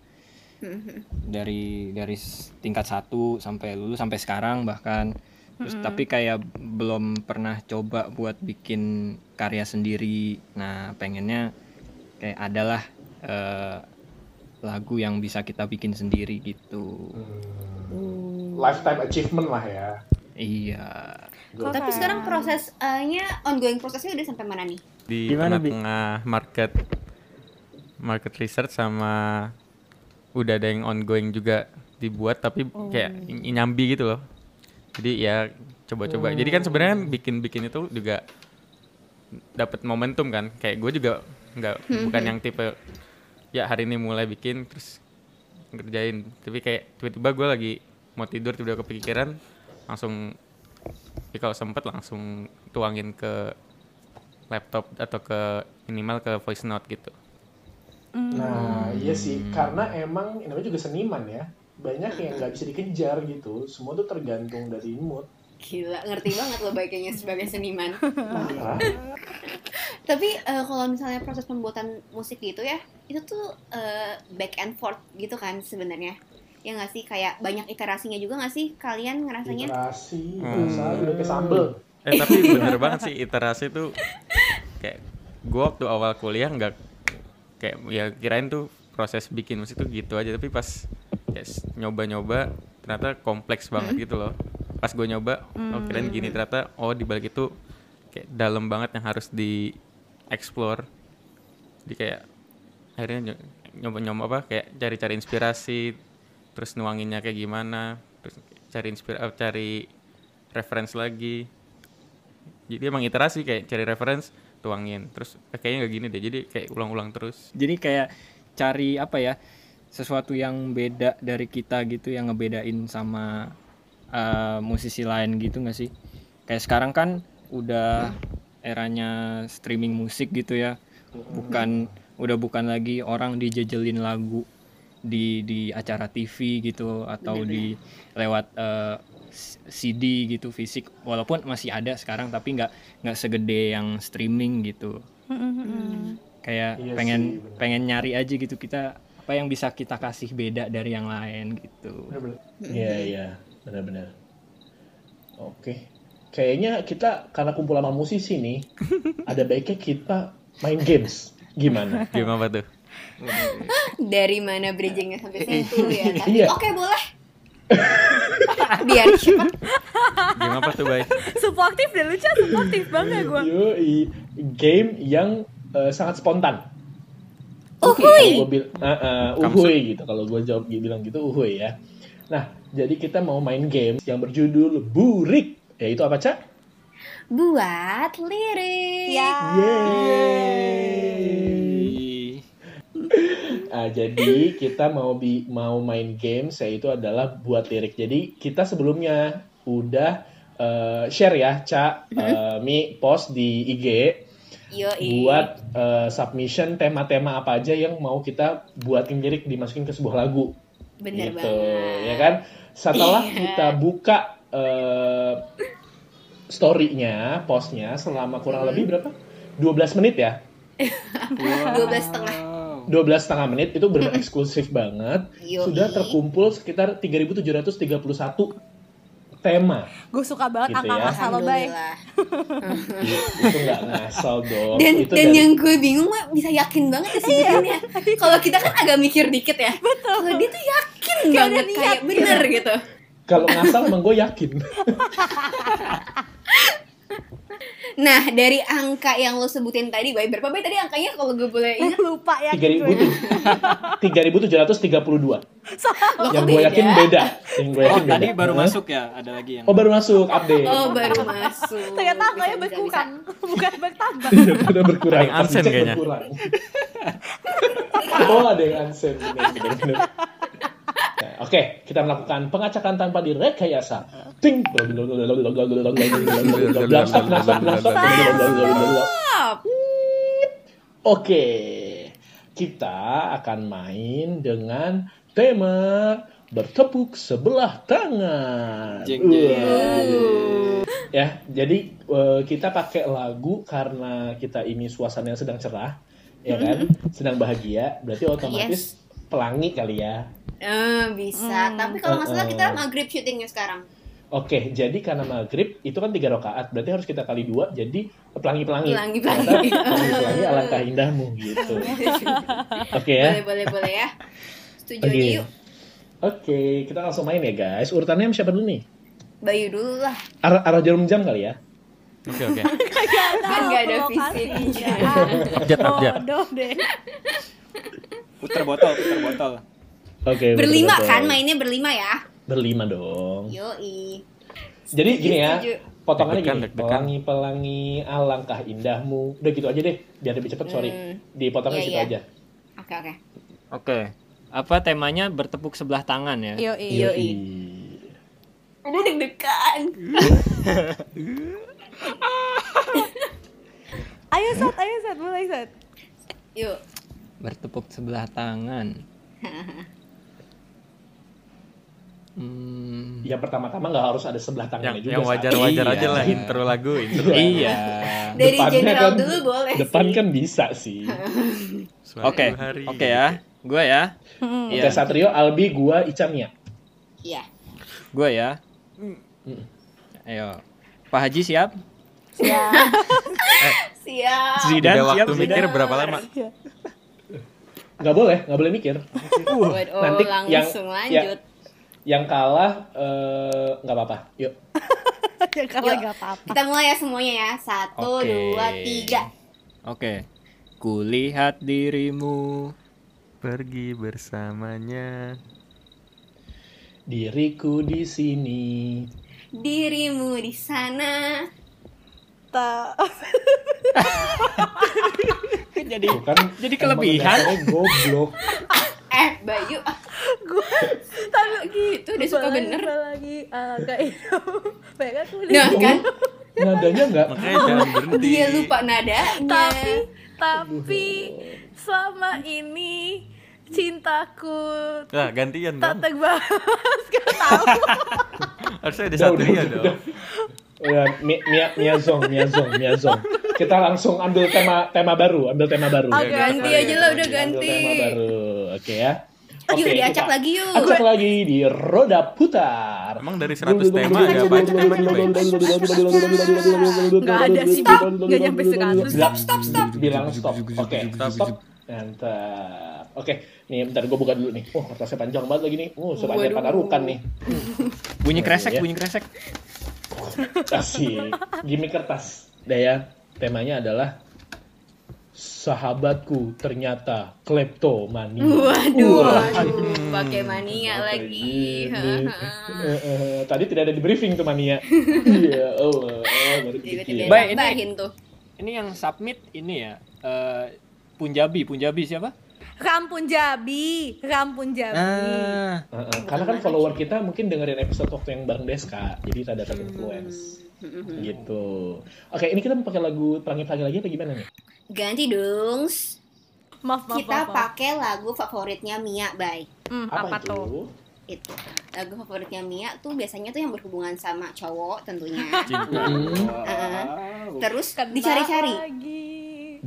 Dari dari s- tingkat satu sampai lulus sampai sekarang bahkan. Terus tapi kayak belum pernah coba buat bikin karya sendiri. Nah, pengennya kayak adalah eh, lagu yang bisa kita bikin sendiri gitu. Lifetime achievement lah ya. Iya. Tapi sekarang prosesnya ongoing prosesnya udah sampai mana nih? Di tengah-tengah market market research sama udah ada yang ongoing juga dibuat tapi kayak ny- nyambi gitu loh. Jadi ya coba-coba. Jadi kan sebenarnya kan bikin-bikin itu juga dapat momentum kan. Kayak gue juga nggak bukan yang tipe ya hari ini mulai bikin terus ngerjain. Tapi kayak tiba-tiba gue lagi mau tidur tiba-tiba kepikiran langsung ya kalau sempet langsung tuangin ke laptop atau ke minimal ke voice note gitu Nah, iya sih, karena emang namanya juga seniman ya. Banyak yang nggak bisa dikejar gitu. Semua tuh tergantung dari mood. Gila, ngerti banget lo baiknya sebagai seniman. Tapi eh, kalau misalnya proses pembuatan musik gitu ya, itu tuh eh, back and forth gitu kan sebenarnya. Ya nggak sih kayak banyak iterasinya juga nggak sih kalian ngerasanya? Iterasi, Hmm. udah kayak sambel. eh tapi bener banget sih iterasi tuh kayak gue waktu awal kuliah nggak kayak ya kirain tuh proses bikin musik tuh gitu aja. Tapi pas ya, s- nyoba-nyoba ternyata kompleks banget gitu loh. Pas gue nyoba oh kirain gini ternyata oh di balik itu kayak dalam banget yang harus di explore jadi kayak akhirnya ny- nyoba-nyoba apa kayak cari-cari inspirasi terus nuanginnya kayak gimana terus cari inspirasi cari reference lagi. Jadi emang iterasi kayak cari reference tuangin terus eh, kayaknya nggak gini deh jadi kayak ulang-ulang terus Jadi kayak cari apa ya sesuatu yang beda dari kita gitu yang ngebedain sama uh, musisi lain gitu nggak sih? Kayak sekarang kan udah eranya streaming musik gitu ya. Bukan udah bukan lagi orang dijejelin lagu di di acara TV gitu atau di lewat uh, CD gitu fisik walaupun masih ada sekarang tapi nggak nggak segede yang streaming gitu kayak Iya pengen sih, bener. pengen nyari aja gitu kita apa yang bisa kita kasih beda dari yang lain gitu. Iya, iya, benar-benar. Oke. Kayaknya kita karena kumpul sama musisi nih, ada baiknya kita main games. Gimana? gimana apa tuh Dari mana bridgingnya sampai situ ya? Iya. Oke boleh. Biar cepet. gimana apa tuh baik Suportif dan lucu, suportif banget gue. Game yang eh, sangat spontan. Uhuy. Gue bil- uh, uh, uhuy gitu. Kalau gue jawab bilang gitu uhuy ya. Nah, jadi kita mau main game yang berjudul Burik. Yaitu apa, Cak? Buat lirik. Ya. Yeay. Ah, jadi kita mau bi mau main games yaitu adalah buat lirik. Jadi kita sebelumnya udah eh, share ya, Cak, eh, Mi post di IG Yoi. buat eh, submission tema-tema apa aja yang mau kita buatin lirik dimasukin ke sebuah lagu. Bener gitu, banget. ya kan? Setelah Iya. kita buka eh, story-nya, postnya selama kurang Hmm. lebih berapa? 12 menit ya? 12 setengah. 12 setengah menit itu benar eksklusif banget. Yoi. Sudah terkumpul sekitar 3.731 tema. Gue suka banget Gitu angka ya. ngasal lo bay. Alhamdulillah. itu nggak ngasal dong. Dan itu dan dari- yang gue bingung mah bisa yakin banget ya sebutinnya. Kalau kita kan agak mikir dikit ya. Betul. Kalau dia tuh yakin Kayak banget kayak bener gitu. kalau ngasal emang gue yakin. Nah, dari angka yang lo sebutin tadi, Bay, berapa Bay tadi angkanya kalau gue boleh ingat? Lupa ya. 3.000 tuh. 3.732. Lo Yang gue yakin beda. Yang gue oh yakin beda. tadi baru masuk ya ada lagi yang Oh baru masuk update. Oh, baru masuk. Ternyata angkanya berkurang, bukan bertambah. Berkurang. Ada yang Pas unsend dicek kayaknya. berkurang. oh ada yang bener. Oke, kita melakukan pengacakan tanpa direkayasa. Ting. Oke, kita akan main dengan tema bertepuk sebelah tangan. Jeng, jeng. Wah. Ya, jadi eh, kita pakai lagu karena kita ini suasananya sedang cerah, ya kan? Sedang bahagia, berarti otomatis pelangi kali ya. Eh, bisa. Tapi kalau nggak salah kita maghrib syutingnya sekarang. Oke, jadi karena maghrib itu kan tiga rakaat, berarti harus kita kali dua, jadi pelangi-pelangi. Pelangi-pelangi. Ternyata Pelangi-pelangi alangkah indahmu gitu. Oke ya. Boleh, boleh, boleh ya. Setuju Oke. aja yuk. Oke, kita langsung main ya guys. Urutannya siapa dulu nih? Bayu dulu lah. Arah, arah jarum jam kali ya? oke oke Kan nggak ada fisiknya. Jat, jat. Bodoh deh. puter botol puter botol Oke. Berlima betul-betul. kan mainnya berlima ya? Berlima dong. Yoi. Jadi gini ya, potongannya gini. deg-degan. Pelangi-pelangi alangkah indahmu. Udah gitu aja deh, biar lebih cepet, sorry. Hmm. Dipotongnya Iya, situ iya. aja. Oke oke. Oke. Apa temanya bertepuk sebelah tangan ya? Yo, Iya. iyo. Aduh deg-degan. Ayo Sat, ayo Sat, mulai Sat. Yuk. Bertepuk sebelah tangan. Hmm, Yang pertama-tama nggak harus ada sebelah yang tangannya juga. yang wajar-wajar Iya. aja lah intro lagu intro iya. Dari Depannya general kan- dulu boleh Depan sih. kan bisa sih. Suatu Oke. hari. Oke ya. Gue ya. Oke, Iya. Satrio, Albi, gua, Icamia. Iya. Gue ya. Ayo. Pak Haji siap? Siap. Zidan Udah siap? waktu Zidan? mikir berapa lama? Nggak boleh, nggak boleh mikir. Waduh, Nanti yang- langsung ya- lanjut. Yang kalah eh, nggak apa-apa. Yuk. Ya kalau Yuk. nggak apa-apa. Kita mulai ya semuanya ya. Satu, Oke. dua, tiga. Oke. Kulihat dirimu Pergi bersamanya. Diriku di sini. Dirimu di sana. Ta- jadi Tuh kan Jadi kelebihan. goblok. Eh, Bayu. gue tapi Itu udah suka bener. lagi ah, kayak tuh Nah, kan? Nadanya nggak Makanya jangan berhenti. Dia lupa nadanya. tapi tapi selama ini cintaku Nah, gantian tak dong. terbahas gak tahu Harusnya ada ya udah, dong. Ya, Mia, Mia, Mia Zong, Mia Zong, Mia Zong. Kita langsung ambil tema tema baru, ambil tema baru. Oke, Ganti oke, aja lah, udah Ambil ganti. tema baru, oke ya. Yuk, Oke, diacak kita lagi yuk. Acak lagi di roda putar. Emang dari 100 tema ada apa aja? nggak ada sih Bang. nggak nyampe seratus Stop, stop, stop. Bilang stop. Oke, Stop. stop. Mantap. Oke, nih bentar gue buka dulu nih. Oh, kertasnya panjang banget lagi nih. Oh, sepanjang panarukan nih. bunyi kresek, Ya. bunyi kresek. Asik. Gimik kertas. Udah ya, temanya adalah sahabatku ternyata kleptomania. Waduh, waduh, pakai mania Apa lagi. ini? Eh, eh, Tadi tidak ada di briefing tuh mania. Iya, Allah. Oh, baru dipikir. Baik, ini- tuh. Ini yang submit ini ya. eh, Punjabi, Punjabi siapa? Ram Punjabi Ram Punjabi Ah, Eh, eh, karena kan follower kita mungkin dengerin episode waktu yang bareng Deska, jadi rada terinfluence. Gitu. Oke, ini kita mau pakai lagu pelangi-pelangi lagi apa gimana nih? Ganti dong. maaf maaf Kita maaf, maaf. pakai lagu favoritnya Mia, bye. Hmm, apa, tuh Itu. Lagu favoritnya Mia tuh biasanya tuh yang berhubungan sama cowok tentunya. Cinta. Heeh. Terus dicari-cari. lagi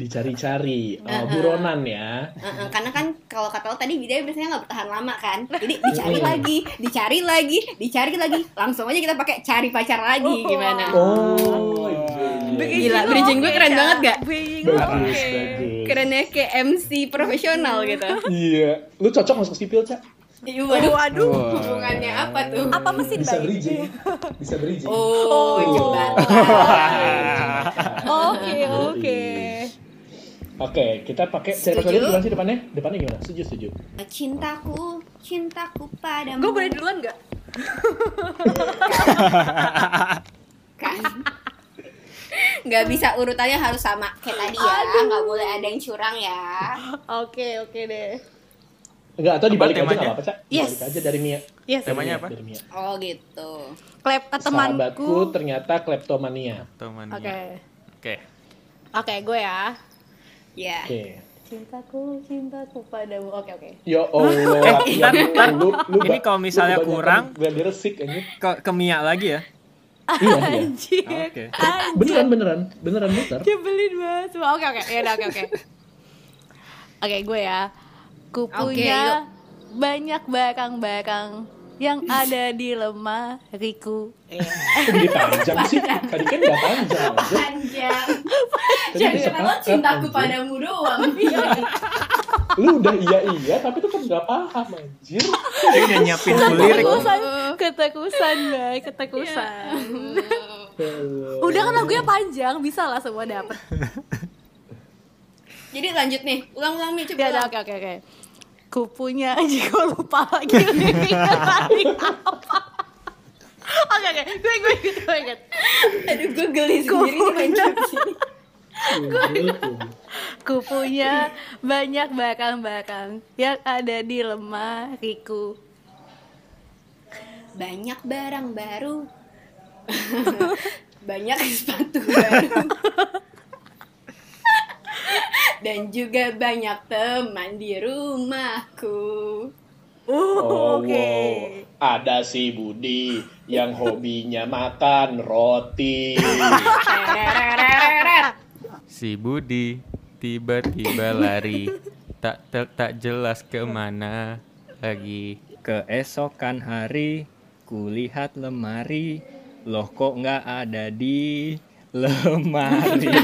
Dicari-cari. Oh, Uh-uh. buronan ya. Heeh, karena kan kalau kata lo tadi dia biasanya nggak bertahan lama kan jadi dicari lagi dicari lagi dicari lagi langsung aja kita pakai cari pacar lagi gimana Oh, iya, iya. Gila, bridging gue keren banget gak? Bagus, bagus. kerennya kayak MC profesional gitu Iya. Lu cocok masuk sipil, Cak? Iya, Waduh, waduh. Hubungannya apa tuh Apa mesin Bisa bridging. Bisa bridging. oh jembatan Oke, oke. Oke, kita pakai Setuju. pacar gimana sih depannya? Depannya gimana? Setuju, setuju. cintaku cintaku padamu Gue boleh duluan gak? kan nggak bisa urutannya harus sama kayak tadi ya nggak boleh ada yang curang ya Oke, oke deh. Enggak, atau dibalik aja temanya? enggak apa-apa, Cak. Yes. Dibalik aja dari Mia. Yes. Temanya Dari apa? Dari Mia. oh gitu Klep ke Sahabatku temanku. ternyata kleptomania. Tomania. Oke. Oke. Oke, gue ya. Ya Oke. Cintaku, cintaku padamu. Oke, oke. Ya Allah. Eh, ya, ntar, ntar. lu, lu, Ini kalau misalnya lu kurang- gladi resik anjir. ke, ke Mia lagi ya. Iya, iya. Anjir. Oke. Anjir. Beneran, beneran. Beneran muter. Nyebelin banget. Oke, oke. Ya udah, oke, oke. Oke, gue ya. Ku punya banyak barang-barang yang ada di lemariku. Kok jadi panjang sih? Tadi kan nggak panjang. panjang jadi kenapa cintaku anjir. padamu doang Lu udah iya-iya, tapi tetap nggak paham, anjir. Dia udah nyiapin full lirik. Ketekusan, ketekusan, Bay, ketekusan. Udah kan lagunya panjang, bisa lah semua dapet. jadi lanjut nih ulang-ulang nih Ya coba ulang. oke, oke, oke. Ku punya aja gue lupa lagi tadi apa. Oke oke, gue gue gue ikut. Aduh, gue geli sendiri nih main jokes ini. Ku punya banyak barang-barang yang ada di lemariku. Banyak barang baru. Banyak sepatu baru. Dan juga banyak teman di rumahku. Oh, Oke. wow. Ada si Budi yang hobinya makan roti. Si Budi tiba-tiba lari tak tak tak jelas ke mana lagi. Keesokan hari kulihat lemari Loh kok nggak ada di lemari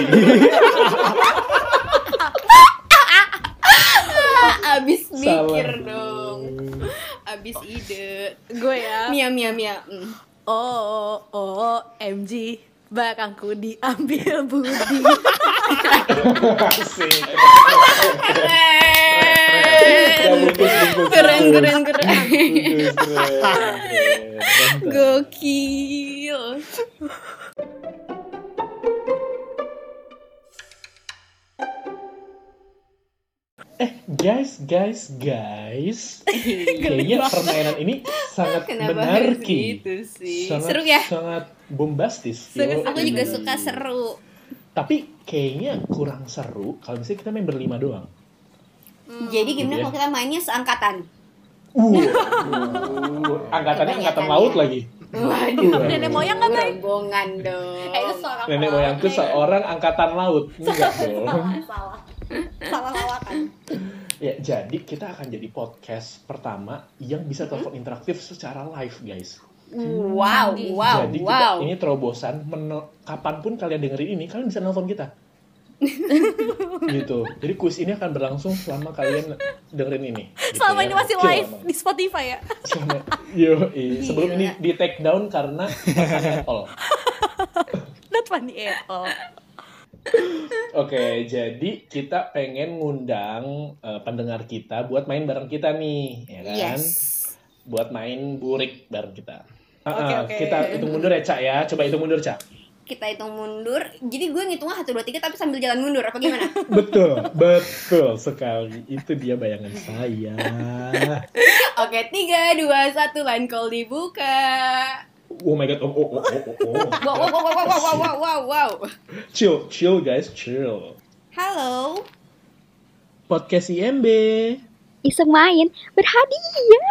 Abis mikir dong. Abis ide. Gue ya. Mia mia mia. Mm. Oh, oh, MG. Barangku diambil Budi. Keren. Keren keren keren. Gokil. Guys, guys, guys. Kayaknya permainan ini sangat Kenapa menarki. gitu sih? Sangat, Seru ya? Sangat bombastis. Seru, Yo, Aku juga ini. suka seru. Tapi kayaknya kurang seru kalau misalnya kita main berlima doang. Jadi gimana Gitu ya. kalau kita mainnya seangkatan? Uh, uh, angkatannya angkatan Kebanyakan laut ya. lagi. Waduh. Nenek moyang nggak, Bay? Rombongan dong. Eh, itu seorang Nenek moyangku seorang angkatan laut. Enggak dong. salah. Salah lawakan. Ya, jadi kita akan jadi podcast pertama yang bisa telepon interaktif secara live, guys. Wow, wow, jadi wow. kita ini terobosan, menel- kapan pun kalian dengerin ini, kalian bisa nelpon kita. gitu. Jadi kuis ini akan berlangsung selama kalian dengerin ini. gitu Selama ya. ini masih live emang. di Spotify ya. Selama- Yo, sebelum ini di take down karena Apple. Not funny at all. Oke, jadi kita pengen ngundang eh, pendengar kita buat main bareng kita nih, ya kan? Yes. Buat main burik bareng kita. Ah, Oke, ah. Kita hitung mundur ya, Cak ya. Coba hitung mundur, Cak. Kita hitung mundur. Jadi gue ngitungnya 1 2 3 tapi sambil jalan mundur apa gimana? Betul, betul sekali. Itu dia bayangan saya. Oke, 3 2 1 line call dibuka. Oh my god. Oh, oh, oh, oh, oh. oh. wow, wow, wow, wow, wow, wow, wow, wow. Chill, chill guys, chill. Halo. Podcast IMB. Iseng main berhadiah.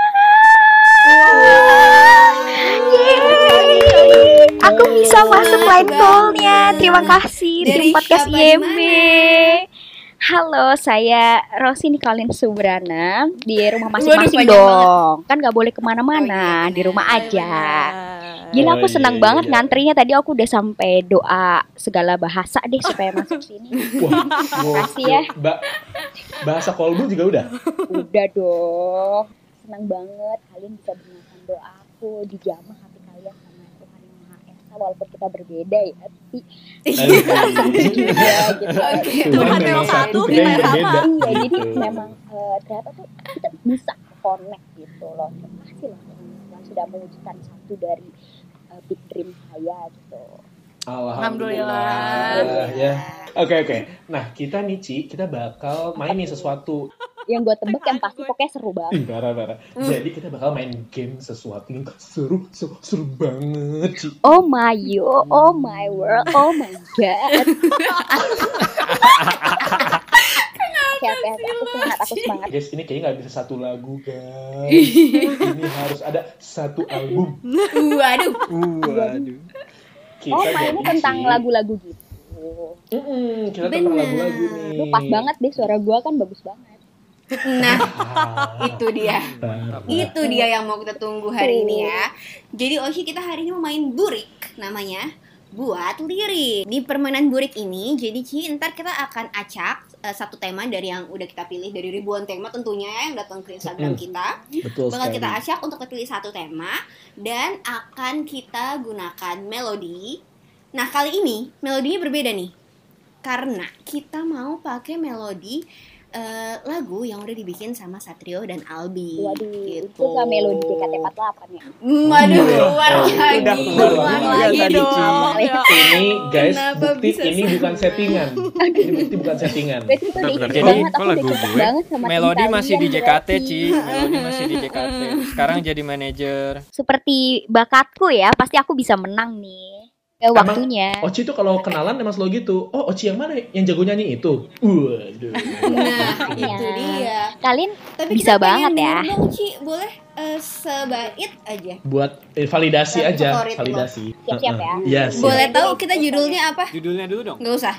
Wow. Yeay. Aku bisa masuk line call-nya. Terima kasih dari, podcast IMB. Mana? Halo, saya Rosi Nicolin Subrana di rumah masing-masing dong. Kan nggak boleh ke mana-mana, Oh, iya, di rumah Iya, aja. benar. Gila Oh, aku iya, senang iya, banget iya. ngantrinya tadi aku udah sampai doa segala bahasa deh supaya masuk sini. Wah, Makasih ya. Ba- bahasa kolbu juga udah. Udah dong. Senang banget kalian bisa dengarkan doaku dijamah hati kalian sama Tuhan yang Maha Esa walaupun kita berbeda ya. Tapi ya gitu. Oke. Tuhan memang satu, kita yang sama. Iya, jadi memang eh, ternyata tuh kita bisa connect gitu loh. Terima kasih loh teman-teman sudah mewujudkan satu dari eh, big dream saya gitu. Alhamdulillah. ya. Oke oke. Nah kita nih Ci, kita bakal main nih sesuatu. Yang gue tebak yang pasti pokoknya seru banget. Ih, parah parah. Jadi kita bakal main game sesuatu yang seru seru, seru banget. Oh my you, oh my world, oh my god. Oke, oke. aku semangat, aku semangat. Guys, ini kayaknya nggak bisa satu lagu guys. ini harus ada satu album. Waduh. Waduh. Kita Oh, mainnya tentang lagu-lagu gitu. Mm-mm, kita tentang lagu-lagu nih. Lu pas banget deh, suara gua kan bagus banget. Nah, Ah, itu dia. Itu dia yang mau kita tunggu hari ini ya. Jadi Oshi kita hari ini mau main burik namanya buat lirik. Di permainan burik ini, jadi Ci ntar kita akan acak eh, satu tema dari yang udah kita pilih dari ribuan tema tentunya ya yang datang ke Instagram Mm. kita. Betul Bakal sekali. kita acak untuk terpilih satu tema dan akan kita gunakan melodi. Nah kali ini melodinya berbeda nih karena kita mau pakai melodi eh, lagu yang udah dibikin sama Satrio dan Albi. Waduh, gitu. itu gak melodi JKT48 ya? Waduh, Iya. keluar Oh, lagi, udah keluar lagi tadi, dong. Ci. Ya Ini guys, Kenapa bukti ini bukan settingan. Ini bukti bukan settingan. Jadi banget, kok lagu gue? Melodi masih di JKT. Ci. Melodi masih di JKT. Sekarang jadi manajer. Seperti bakatku ya, pasti aku bisa menang nih. Eh, Emang- waktunya. Oci tuh kalau kenalan emang selalu gitu. Oh, Oci yang mana? Yang jago nyanyi itu. Waduh. Nah, Iya. itu dia. Kalian Tapi Bisa banget ya. dong, Ci, boleh eh, sebait aja. Buat eh, validasi Buat aja, validasi. Siap-siap ya. Iya, siap. Boleh tahu kita judulnya apa? Judulnya dulu dong. Nggak usah.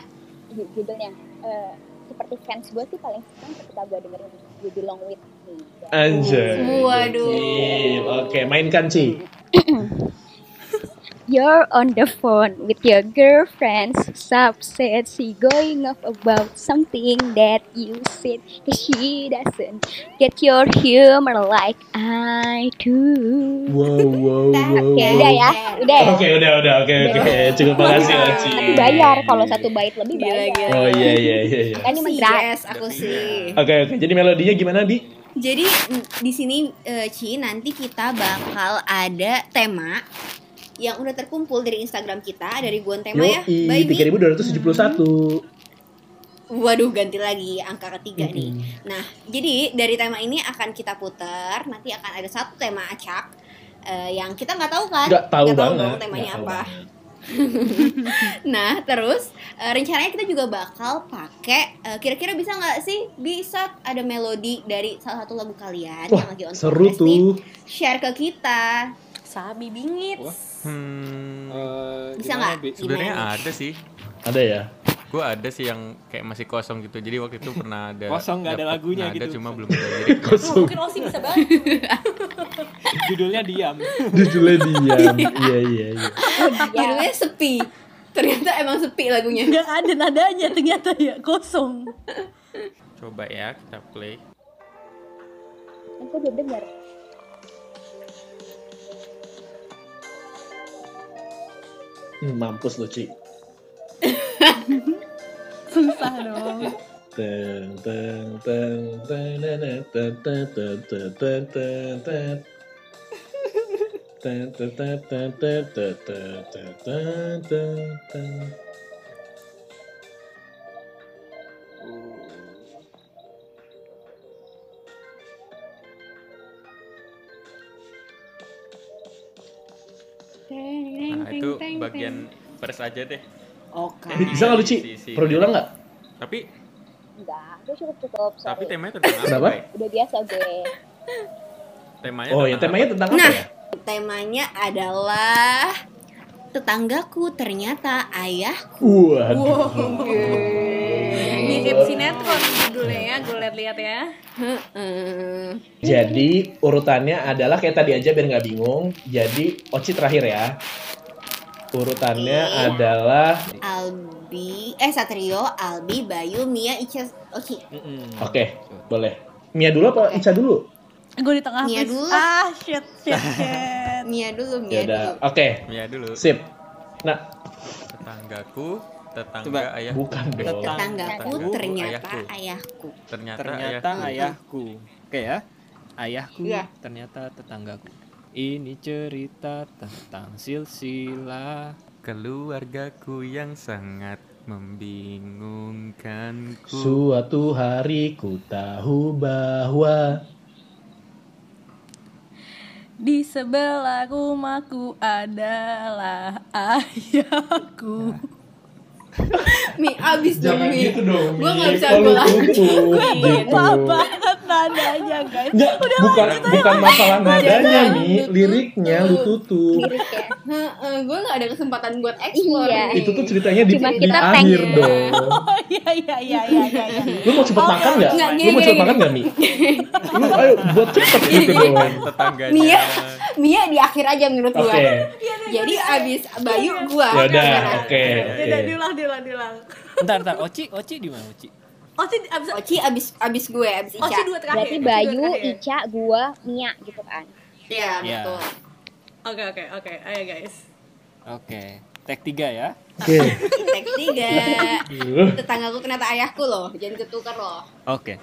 Ju- Judulnya eh, seperti fans gue sih paling suka ketika gue dengerin You Belong With Me. Anjay. Waduh. Oke, mainkan Ci. You're on the phone with your girlfriend. Upset she going off about something that you said. She doesn't get your humor like I do. Wow, wow, wow. Oke, udah ya, udah ya. Oke, udah, udah, oke, oke. Cukup makasih, Oci. Tapi bayar kalau satu bait lebih bayar. gila. Oh iya, iya, iya. iya. Kan ini gratis. yes, aku sih. Oke, oke. Jadi melodinya gimana, Bi? Jadi mm, di sini eh, Ci nanti kita bakal ada tema yang udah terkumpul dari Instagram kita dari Ribuan Tema ya. Yoi, By me. 3271. Waduh, ganti lagi angka ketiga nih. Mm-mm. Nah, jadi dari tema ini akan kita putar. Nanti akan ada satu tema acak eh, yang kita nggak tahu kan? Nggak tahu Nggak banget. dong temanya tahu apa. banget. Nah, terus eh, rencananya kita juga bakal pakai eh, kira-kira bisa nggak sih bisa ada melodi dari salah satu lagu kalian Wah, yang lagi on seru progress nih, tuh. share ke kita. Sabi bingit. Wah. Hmm, Eh, Bisa nggak? Sebenarnya ada sih. Ada ya? Gue ada sih yang kayak masih kosong gitu. Jadi waktu itu pernah ada. Kosong, nggak ada lagunya ada gitu. cuma belum ada lirik. Oh, mungkin Osi bisa banget. Judulnya diam. Judulnya diam. Iya, iya, iya. Judulnya sepi. Ternyata emang sepi lagunya. Gak ada nadanya ternyata ya kosong. Coba ya kita play. Aku belum dengar. Hmm, mampus lo, Ci. Susah dong. Teng, teng, teng, teng, teng, teng, teng, teng, teng, teng, teng, teng. Teng, teng, teng, teng, teng, teng, Nah itu bagian first aja deh. Oke. Eh, Bisa nggak lu, Ci? Si- si- Perlu diulang nggak? Tapi Enggak, gue cukup cukup. tapi Sorry. temanya tentang apa? Udah biasa gue. Temanya Oh, ya temanya apa? tentang apa Nah. ya? Temanya adalah tetanggaku ternyata ayahku. Waduh. Mirip sinetron judulnya ya, gue liat-liat ya. Heeh. Jadi urutannya adalah kayak tadi aja biar nggak bingung. Jadi Oci terakhir ya. Urutannya Oke. adalah Albi, eh Satrio, Albi, Bayu, Mia, Ica, Oci. Oke, boleh. Mia dulu apa Ica dulu? Gue di tengah Mia please. dulu. Ah, shit, shit, shit. Mia dulu, Mia udah. dulu. Oke, Ya dulu. sip. Nah, Tetanggaku, tetangga Coba. ayah. bukan dong. Tetanggaku ternyata ayahku. ayahku. Ternyata, Ternyata ayahku. ayahku. Oke ya. Ayahku Iya. ternyata tetanggaku. Ini cerita tentang silsilah Keluargaku yang sangat membingungkanku. Suatu hari ku tahu bahwa Di sebelah rumahku adalah ayahku. Mi, abis dong Jangan Mi. gitu dong. Gua Mi. nggak bisa gue lanjut. gitu. Lupa banget nadanya guys. Nggak, bukan bukan masalah nadanya Mi, liriknya lu tutup. Liriknya. Gue gak ada kesempatan buat explore. Iya. Itu tuh ceritanya di, Cuma di kita akhir thank- dong. Oh iya iya iya iya iya. iya. Lu mau cepet makan nggak? Nggak, Lu mau cepet makan nggak Mi? Lu ayo buat cepet gitu dong. Tetangganya. Mia, Mia di akhir aja menurut Oke, gue. Jadi abis Bayu gue. ya udah, oke, Ya udah oke. diulang diulang diulang. Bentar, bentar. Oci, Oci di mana Oci? Sih abis Oci abis abis gue, abis Ica. sih dua terakhir. Berarti Oci Bayu. Ica, gua, Mia gitu kan. Iya, Iya. betul. Oke oke oke. Ayo guys. Oke. tag tiga ya. Oke. Tag tiga. Uh, Tetanggaku kenapa ayahku loh, jangan ketukar loh. Oke.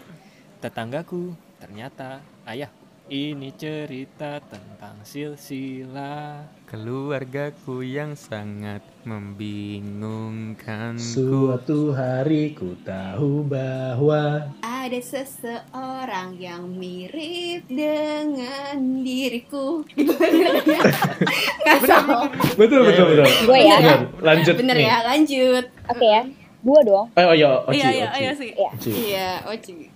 Tetanggaku ternyata ayah. Ini cerita tentang silsilah. Keluargaku yang sangat membingungkanku. Suatu hari ku tahu bahwa Ada seseorang yang mirip dengan diriku. Salah. betul betul betul. Gue ya. Bener, lanjut Bener nih. ya, lanjut. Oke ya. Gua dong. Oh iya, Oci, Iya iya Oci. iya sih. Ya. Oci.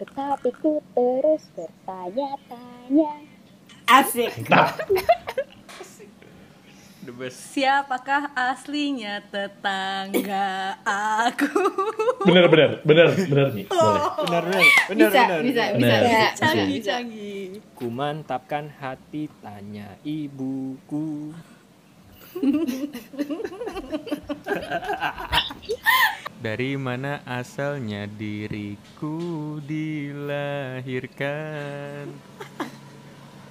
Tetapi ku terus bertanya-tanya. Asik. The best. Siapakah aslinya tetangga aku? Bener bener bener bener nih. Boleh. Benar benar. Benar Bisa, benar. bisa, Bener. bisa, bisa. Canggih canggih. Ku mantapkan hati tanya ibuku. Dari mana asalnya diriku dilahirkan?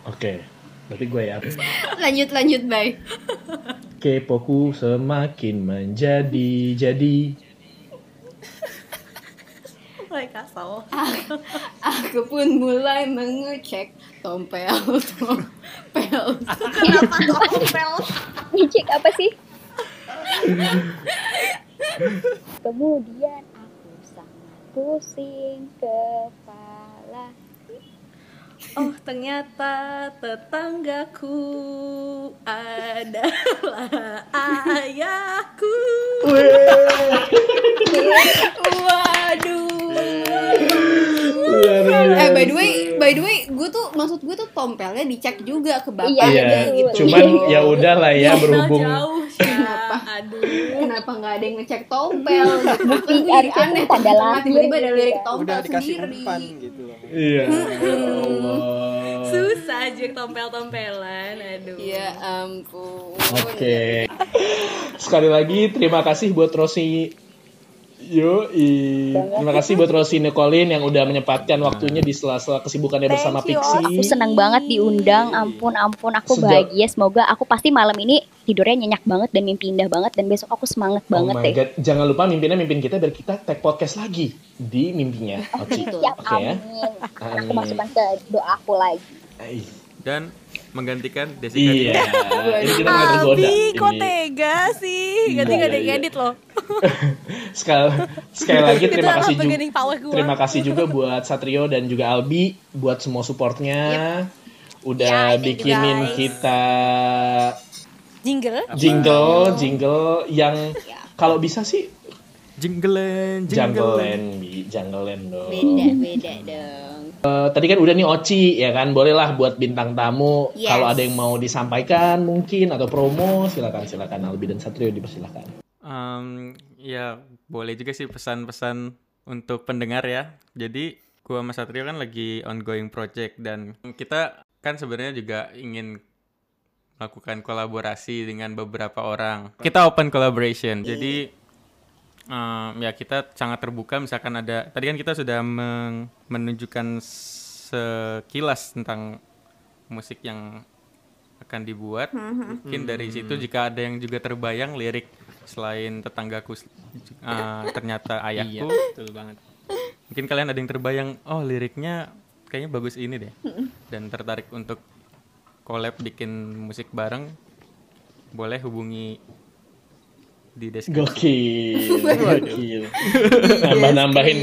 Oke. Berarti gue ya. Lanjut, lanjut, bye. Kepoku semakin menjadi jadi. Mulai kasau. Aku pun mulai mengecek tompel, tompel. Kenapa tompel? Ngecek apa sih? Kemudian aku sangat pusing kepala. Oh ternyata tetanggaku adalah ayahku. Waduh. Eh by the way, by the way, gue tuh maksud gue tuh tompelnya dicek juga ke bapak Iya, Iya, gitu. cuman ya udah lah ya berhubung jauh Kenapa? Aduh. Kenapa nggak ada yang ngecek tompel? Gitu. Jadi aneh. tanda lahir tiba-tiba ada lirik tompel Udah dikasih sendiri. umpan gitu. Iya. Ya Allah. Susah aja tompel-tompelan. Aduh. Ya ampun. Oke. Sekali lagi terima kasih buat Rosi Yo, terima kasih buat Rosi Nicolin yang udah menyempatkan waktunya di sela-sela kesibukannya Thank bersama you, Pixie. Aku senang banget diundang. Ampun, ampun. Aku Sejak- bahagia. Semoga aku pasti malam ini tidurnya nyenyak banget dan mimpi indah banget. Dan besok aku semangat Oh banget my deh. god, jangan lupa mimpinnya mimpin kita biar kita tag podcast lagi di mimpinya. Oci. Betul. Siap, Oke ya. amin. Aku masukkan ke doa aku lagi. Dan menggantikan Jessica Iya. Kita. Abi, kok tega sih? Ganti gak ada yang iya. edit loh. Sekali, sekali lagi terima kasih juga. Terima kasih juga buat Satrio dan juga Albi buat semua supportnya. Udah Ya, bikinin guys. kita Jingle. jingle, jingle yang Ya. kalau bisa sih janggelan, Bi, janggelan dong. Beda, beda dong. Eh, tadi kan udah nih Oci ya kan, bolehlah buat bintang tamu Yes. kalau ada yang mau disampaikan mungkin atau promo silakan silakan Albi dan Satrio dipersilakan. Em, ya boleh juga sih pesan-pesan untuk pendengar ya. Jadi gua sama Satrio kan lagi ongoing project dan kita kan sebenarnya juga ingin melakukan kolaborasi dengan beberapa orang. Kita open collaboration. Jadi em, ya kita sangat terbuka misalkan ada tadi kan kita sudah menunjukkan sekilas tentang musik yang akan dibuat. Mungkin dari situ jika ada yang juga terbayang lirik selain tetanggaku uh, ternyata Iya, ayahku, betul banget. mungkin kalian ada yang terbayang, oh liriknya kayaknya bagus ini deh, dan tertarik untuk collab bikin musik bareng, boleh hubungi di deskripsi. Gokil, gokil. Nambah-nambahin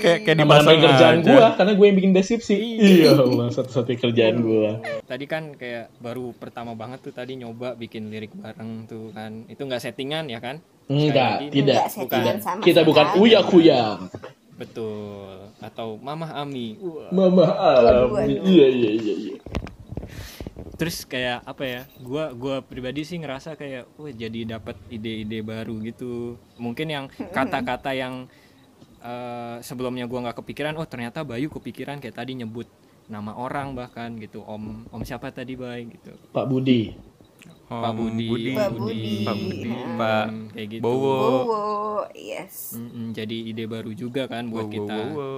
Kayak kayak dipasang kerjaan aja. gua karena gue yang bikin deskripsi. Iya, Allah, satu-satunya kerjaan gua. Tadi kan kayak baru pertama banget tuh tadi nyoba bikin lirik bareng tuh kan. Itu nggak settingan ya kan? Enggak, tidak. Tidak. sama Kita bukan uya kuya. Betul. Atau Mamah Ami. Mama alam. Iya, iya, iya, iya. Terus kayak apa ya? Gua gua pribadi sih ngerasa kayak wah jadi dapat ide-ide baru gitu. Mungkin yang kata-kata yang eh, sebelumnya gua nggak kepikiran, oh ternyata Bayu kepikiran kayak tadi nyebut nama orang bahkan gitu. Om Om siapa tadi Bay gitu. Pak Budi. Om Pak Budi, Budi, Pak Budi. Pak Budi, Hmm, Pak kayak gitu. Bowo, Bowo, yes. Mm-mm, jadi ide baru juga kan buat Bowo, kita Bowo.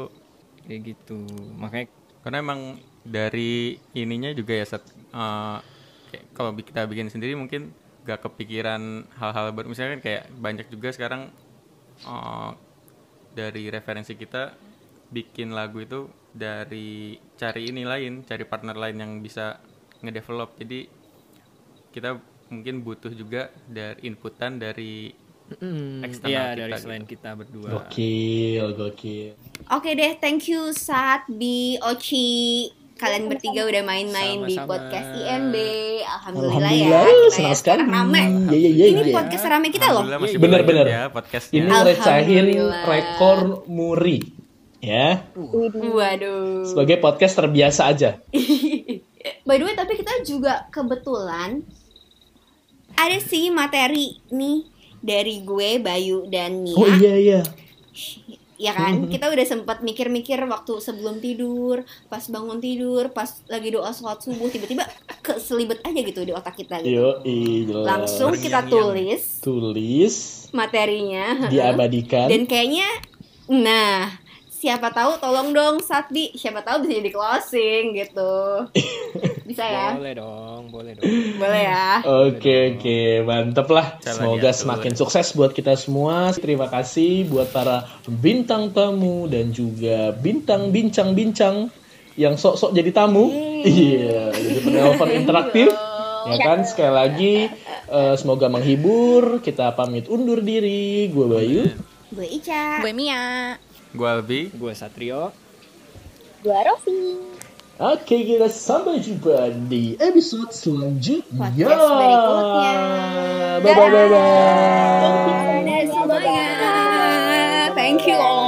kayak gitu. Makanya Karena emang dari ininya juga ya eh, kayak kalau kita bikin sendiri mungkin gak kepikiran hal-hal baru misalnya kan kayak banyak juga sekarang eh, dari referensi kita bikin lagu itu dari cari ini lain cari partner lain yang bisa ngedevelop jadi kita mungkin butuh juga dari inputan dari Mm, Eksternal Iya kita dari gitu. selain kita berdua. Gokil, gokil. Oke deh, thank you Sat, Bi, Oci. Kalian bertiga udah main-main di podcast IMB. Alhamdulillah, Alhamdulillah, ya. Kita senang ya sekali. sekarang rame. Iya, iya. Ini iya. podcast rame kita loh. Alhamdulillah masih Bener, berlanjut bener. ya podcastnya Ini Alhamdulillah. rekor Muri. Ya, Waduh. sebagai podcast terbiasa aja. By the way, tapi kita juga kebetulan ada sih materi nih dari gue, Bayu dan Nia. Oh iya iya. Ya kan, kita udah sempat mikir-mikir waktu sebelum tidur, pas bangun tidur, pas lagi doa sholat subuh, tiba-tiba keselibet aja gitu di otak kita gitu. Yo, jelas. Langsung kita tulis tulis, materinya. diabadikan. Dan kayaknya, nah, siapa tahu tolong dong Satbi, siapa tahu bisa jadi closing gitu. Bisa ya? Boleh dong, boleh dong. Boleh ya? Oke oke mantep lah. Jalan Semoga diatur. semakin sukses buat kita semua. Terima kasih buat para bintang tamu dan juga bintang bincang-bincang yang sok-sok jadi tamu. Iya, jadi penelpon interaktif. Ya kan sekali lagi eh, semoga menghibur. Kita pamit undur diri. Gue Bayu. Gue Ica. Gue Mia. Gue Albi Gue Satrio. Dua Rofi. Oke kita sampai jumpa di episode selanjutnya. Podcast berikutnya. Bye bye bye bye. Dadah semuanya. Thank you.